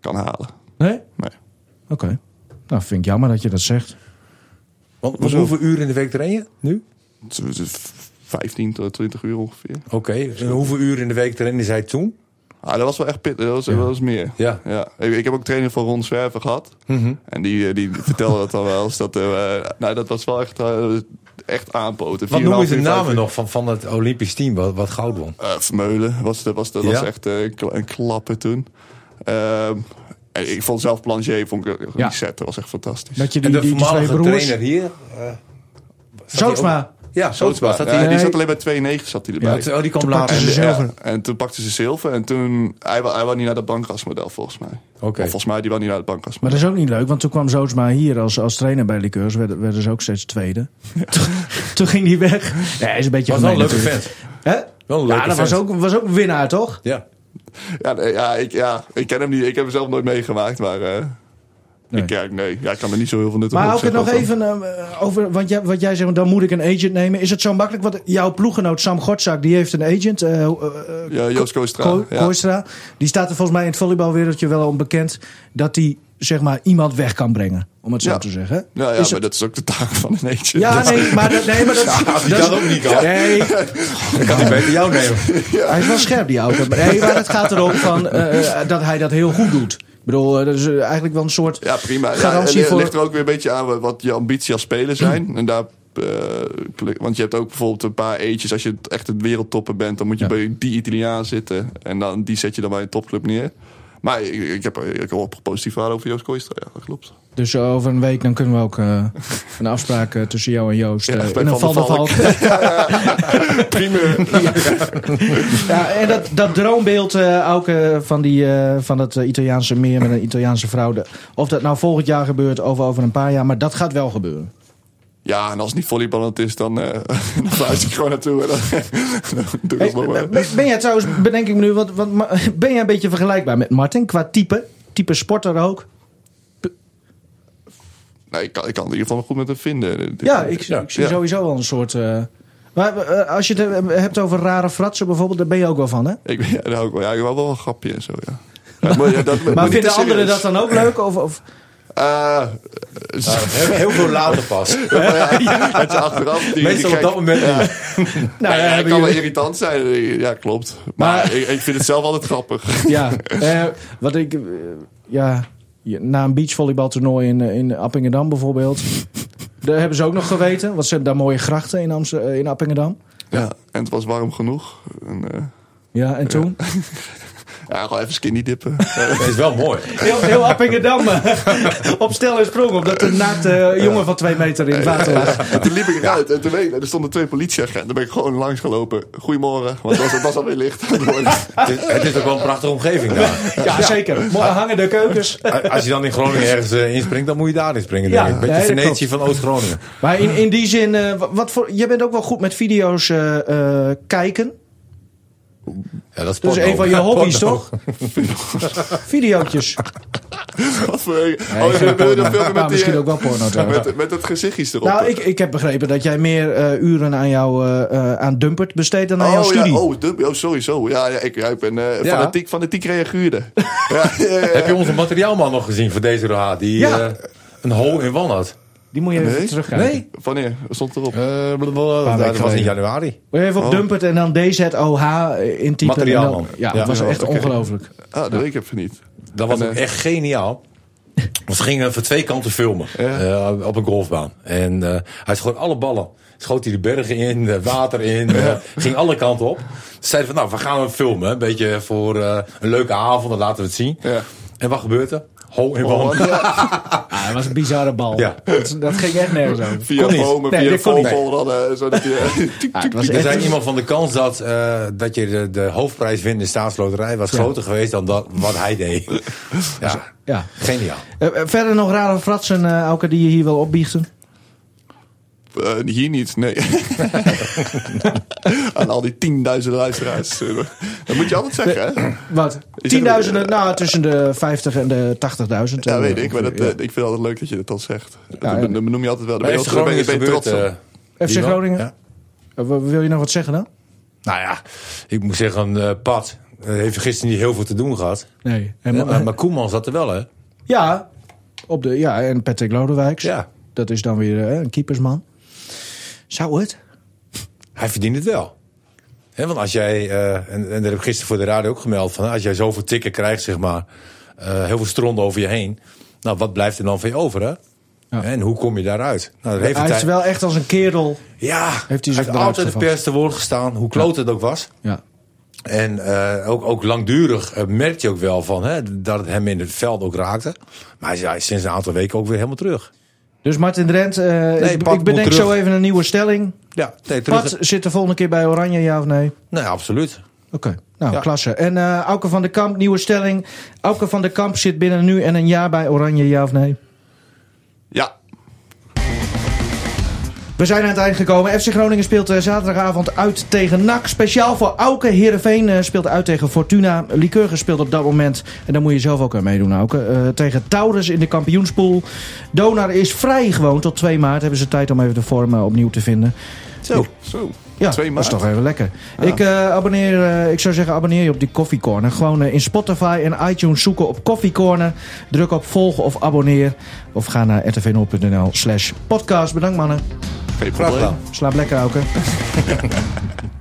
kan halen. Nee? Nee. Oké. Nou, vind ik jammer dat je dat zegt. Want, hoeveel uur in de week train je nu? Het is- het is 15 tot 20 uur ongeveer. Oké, en hoeveel uur in de week trainde zij toen? Ah, dat was wel echt pittig. Dat was, dat was meer. Ja. Ja. Ik, ik heb ook training van Ron Zwerver gehad. Mhm. En die, eh, die vertelde dat dan wel eens. Dat, eh, nou, dat was wel echt, eh, echt aanpoten. Wat noemen 4,5 ze de namen nog van, van het Olympisch team wat, wat goud won? Eh, Vermeulen was, de, was, de, Ja? was echt een kla- een klappen toen. Ehm, en ik vond zelf Plancher, vond ik, Ja. die set was echt fantastisch. Dat je En die, de die, voormalige broers... trainer hier? eh, Ja, Zootsma. Zat hij die zat alleen bij 2-9 zat hij erbij. Ja, oh, die kwam later. ze en, zilver. ja, en toen pakte ze zilver. En toen, hij, wou- hij wou niet naar dat bankrasmodel volgens mij. Oké. Of volgens mij, die wou niet naar het Maar bankrasmodel. dat is ook niet leuk, want toen kwam Zootsma hier als, als trainer bij Liqueurs. Werden, werden ze ook steeds tweede. Toen, toen ging hij weg. Ja, hij is een beetje Was wel een leuke vent. Hè? Wel een leuke Ja, dat was ook, was ook een winnaar, toch? Ja. Ja, nee, ja, ik, ja, ik ken hem niet. Ik heb hem zelf nooit meegemaakt. Maar eh, Nee. Ik, ja, nee, ja, ik kan er niet zo heel veel nut Maar op ook het nog even eh, over, want jij, wat jij zegt, dan moet ik een agent nemen. Is het zo makkelijk? Want jouw ploeggenoot Sam Gortzak, die heeft een agent. eh, eh, eh, Ja, Joost Koostra. Ko- ja. Kooistra. Die staat er volgens mij in het volleybalwereldje wel onbekend. Dat hij zeg maar iemand weg kan brengen. Om het zo Ja. te zeggen. Ja, ja Is maar het- dat is ook de taak van een agent. Ja, nee, maar dat, nee, maar dat, dat dat ook niet kan, Nee, dan kan hij beter jou nemen. hij is wel scherp, die auto. Maar, nee, maar het gaat erom van, eh, eh, dat hij dat heel goed doet. Ik bedoel, eh, dat is eh, eigenlijk wel een soort Ja, prima. Ja, garantie en het voor... ligt er ook weer een beetje aan wat je ambitie als speler zijn. En daar, eh, want je hebt ook bijvoorbeeld een paar eetjes. Als je het echt het wereldtopper bent, dan moet je Ja. bij die Italiaan zitten. En dan, die zet je dan bij een topclub neer. Maar ik, ik heb, ik heb ook positief verhaal over Joost Kooistra. Ja, dat klopt. Dus eh, over een week dan kunnen we ook eh, een afspraak eh, tussen jou en Joost. Ja, eh, bij in een Van der Valk. Prima. Ja, en dat, dat droombeeld Auke, van, die, van dat eh, Italiaanse meer met een Italiaanse vrouw. de- of dat nou volgend jaar gebeurt of over een paar jaar. Maar dat gaat wel gebeuren. Ja, en als het niet volleyballend is, dan, eh dan fluit ik gewoon naartoe. En dan, dan doe ik Hey, het nog maar. ben, ben jij trouwens, bedenk ik me nu, wat, wat, ma- ben jij een beetje vergelijkbaar met Martin qua type? Type sporter ook? Ik kan, ik kan het in ieder geval goed met hem vinden. Ja, ik, Ja, ik zie ja. sowieso wel een soort... eh, maar eh, als je het eh, hebt over rare fratsen bijvoorbeeld, daar ben je ook wel van, hè? Ik, ja, daar ik wel. Ja, ik wil wel een grapje en zo, ja. Maar ja, dat, Maar vinden anderen serieus. dat dan ook leuk? Of, of, Eh, Heel, heel veel later pas. ja, het is achteraf. Die, die Meestal op dat moment Ja. niet. Nou, Ja, kan wel irritant zijn. Ja, klopt. Maar, Maar- ik, ik vind het zelf altijd grappig. Ja, eh, wat ik... ja, na een beachvolleybaltoernooi in, eh, in Appingedam bijvoorbeeld... Daar hebben ze ook nog geweten. Wat zijn daar mooie grachten in, Amst- eh, in Appingedam? Ja, en het was warm genoeg. En, eh, Ja, en toen? ja, gewoon even skinny dippen. Dat is wel mooi. Heel, heel Appingedam eh, op stel en sprong. Omdat een naakte jongen van twee meter in het water lag. En toen liep ik eruit en toen weet er stonden twee politieagenten. Daar ben ik gewoon langs gelopen. Goedemorgen, want het was, het was alweer licht. Het is, het is ook wel een prachtige omgeving daar. Ja, zeker. Mooi hangen de keukens. Als je dan in Groningen ergens eh, inspringt, dan moet je daarin springen. Ja, denk ik. Beetje ja, Venetië van Oost-Groningen. Maar in, in die zin, eh, wa- wat voor, jij bent ook wel goed met video's eh, eh, kijken. Ja, dat is Dat is porno. een van je hobby's, Porno. toch? Videootjes. Wat voor... Oh, Nee, geen wil je porno. dat filmpje Maar met die... misschien ook wel porno trouwens. Met, met het gezichtjes erop. Nou, ik, ik heb begrepen dat jij meer eh, uren aan jouw eh, eh, aan Dumpert besteedt dan aan jouw oh, studie. Ja, oh, dump- oh, sowieso. Ja, ja, ik, ja, ik ben eh, Ja. fanatiek, fanatiek reaguurde. ja, ja, ja, ja. Heb je onze materiaalman nog gezien voor deze RH? Die Ja. eh, een hol in wan had. Die moet je even Nee? terugkijken. Nee. Wanneer? Stond erop? Eh, blablabla. weken dat was in januari. Moet je even op Oh. Dumpert en dan DZOH intypen. Materiaalman. En dan- Ja, Ja. dat was echt ongelooflijk. Ah, dat weet ik even niet. Dat was En, ook eh, echt geniaal. Want ze gingen van twee kanten filmen Ja. eh, op een golfbaan. En eh, hij schoot alle ballen. Schoot hij de bergen in, het water in, eh, ging alle kanten op. Ze zeiden van, nou, we gaan hem filmen. Een beetje voor eh, een leuke avond, dan laten we het zien. Ja. En wat gebeurt er? Wan. ja, Ah, dat was een bizarre bal. Ja. Dat, dat ging echt nergens over. via bomen, Nee, via vogel. Dan, eh, Ah, Er zei iemand van de kans dat, eh, dat je de, de hoofdprijs wint in de staatsloterij was Ja. groter geweest dan dat, wat hij deed. Ja, Ja. geniaal. Eh, verder nog rare fratsen, eh Auke, die je hier wil opbiechten? Eh, hier niet, nee. Aan al die tienduizenden luisteraars. eh, Dat moet je altijd zeggen, hè? Wat? Is Tienduizenden, nou tussen de 50 en de 80.000. Ja, eh, weet ik. Maar dat, ja. ik vind het altijd leuk dat je dat al zegt. Ja, dat, ja. dat benoem je altijd wel. Daar Bij ben je, ben je, ben je trots op. FC? Groningen? Ja. Wil je nog wat zeggen dan? Nou ja, ik moet zeggen, eh Pat heeft gisteren niet heel veel te doen gehad. Nee. Helemaal- maar, maar Koeman zat er wel, hè? Ja, op de, ja, en Patrick Lodewijks. Ja. Dat is dan weer eh, een keepersman. Zou het? Hij verdient het wel. Hè, want als jij, eh, en, en dat heb ik gisteren voor de radio ook gemeld, van als jij zoveel tikken krijgt, zeg maar, eh, heel veel stronden over je heen. Nou, wat blijft er dan van je over, hè? Ja. En hoe kom je daaruit? Nou, dat heeft Hij hij is wel echt als een kerel. Ja, Heeft hij heeft altijd de pers te woord gestaan, hoe kloot het ook was. Ja. En eh, ook, ook langdurig eh, merk je ook wel van, hè, dat het hem in het veld ook raakte. Maar hij is, hij is sinds een aantal weken ook weer helemaal terug. Dus Martin Drent, eh, ik, bedenk zo even een nieuwe stelling. Ja, nee, terug. Pat zit de volgende keer bij Oranje, ja of nee? Nee, absoluut. Oké, nou, Ja. klasse. En Auke van der Kamp, nieuwe stelling. Auke van der Kamp zit binnen nu en een jaar bij Oranje, ja of nee? We zijn aan het eind gekomen. FC Groningen speelt eh, zaterdagavond uit tegen NAC. Speciaal voor Auke. Heerenveen eh, speelt uit tegen Fortuna. Lycurgus speelt op dat moment. En daar moet je zelf ook aan meedoen, Auke. eh, tegen Taurus in de kampioenspool. Donar is vrij gewoon. Tot 2 maart hebben ze tijd om even de vorm opnieuw te vinden. zo. zo. Ja, 2 dat is toch even lekker. Ik, eh, abonneer, eh, ik zou zeggen, abonneer je op die Coffee Corner. Gewoon eh, in Spotify en iTunes zoeken op Coffee Corner. Druk op volgen of abonneer. Of ga naar rtv0.nl slash podcast. Bedankt mannen. Geen probleem. Slaap lekker, Auke.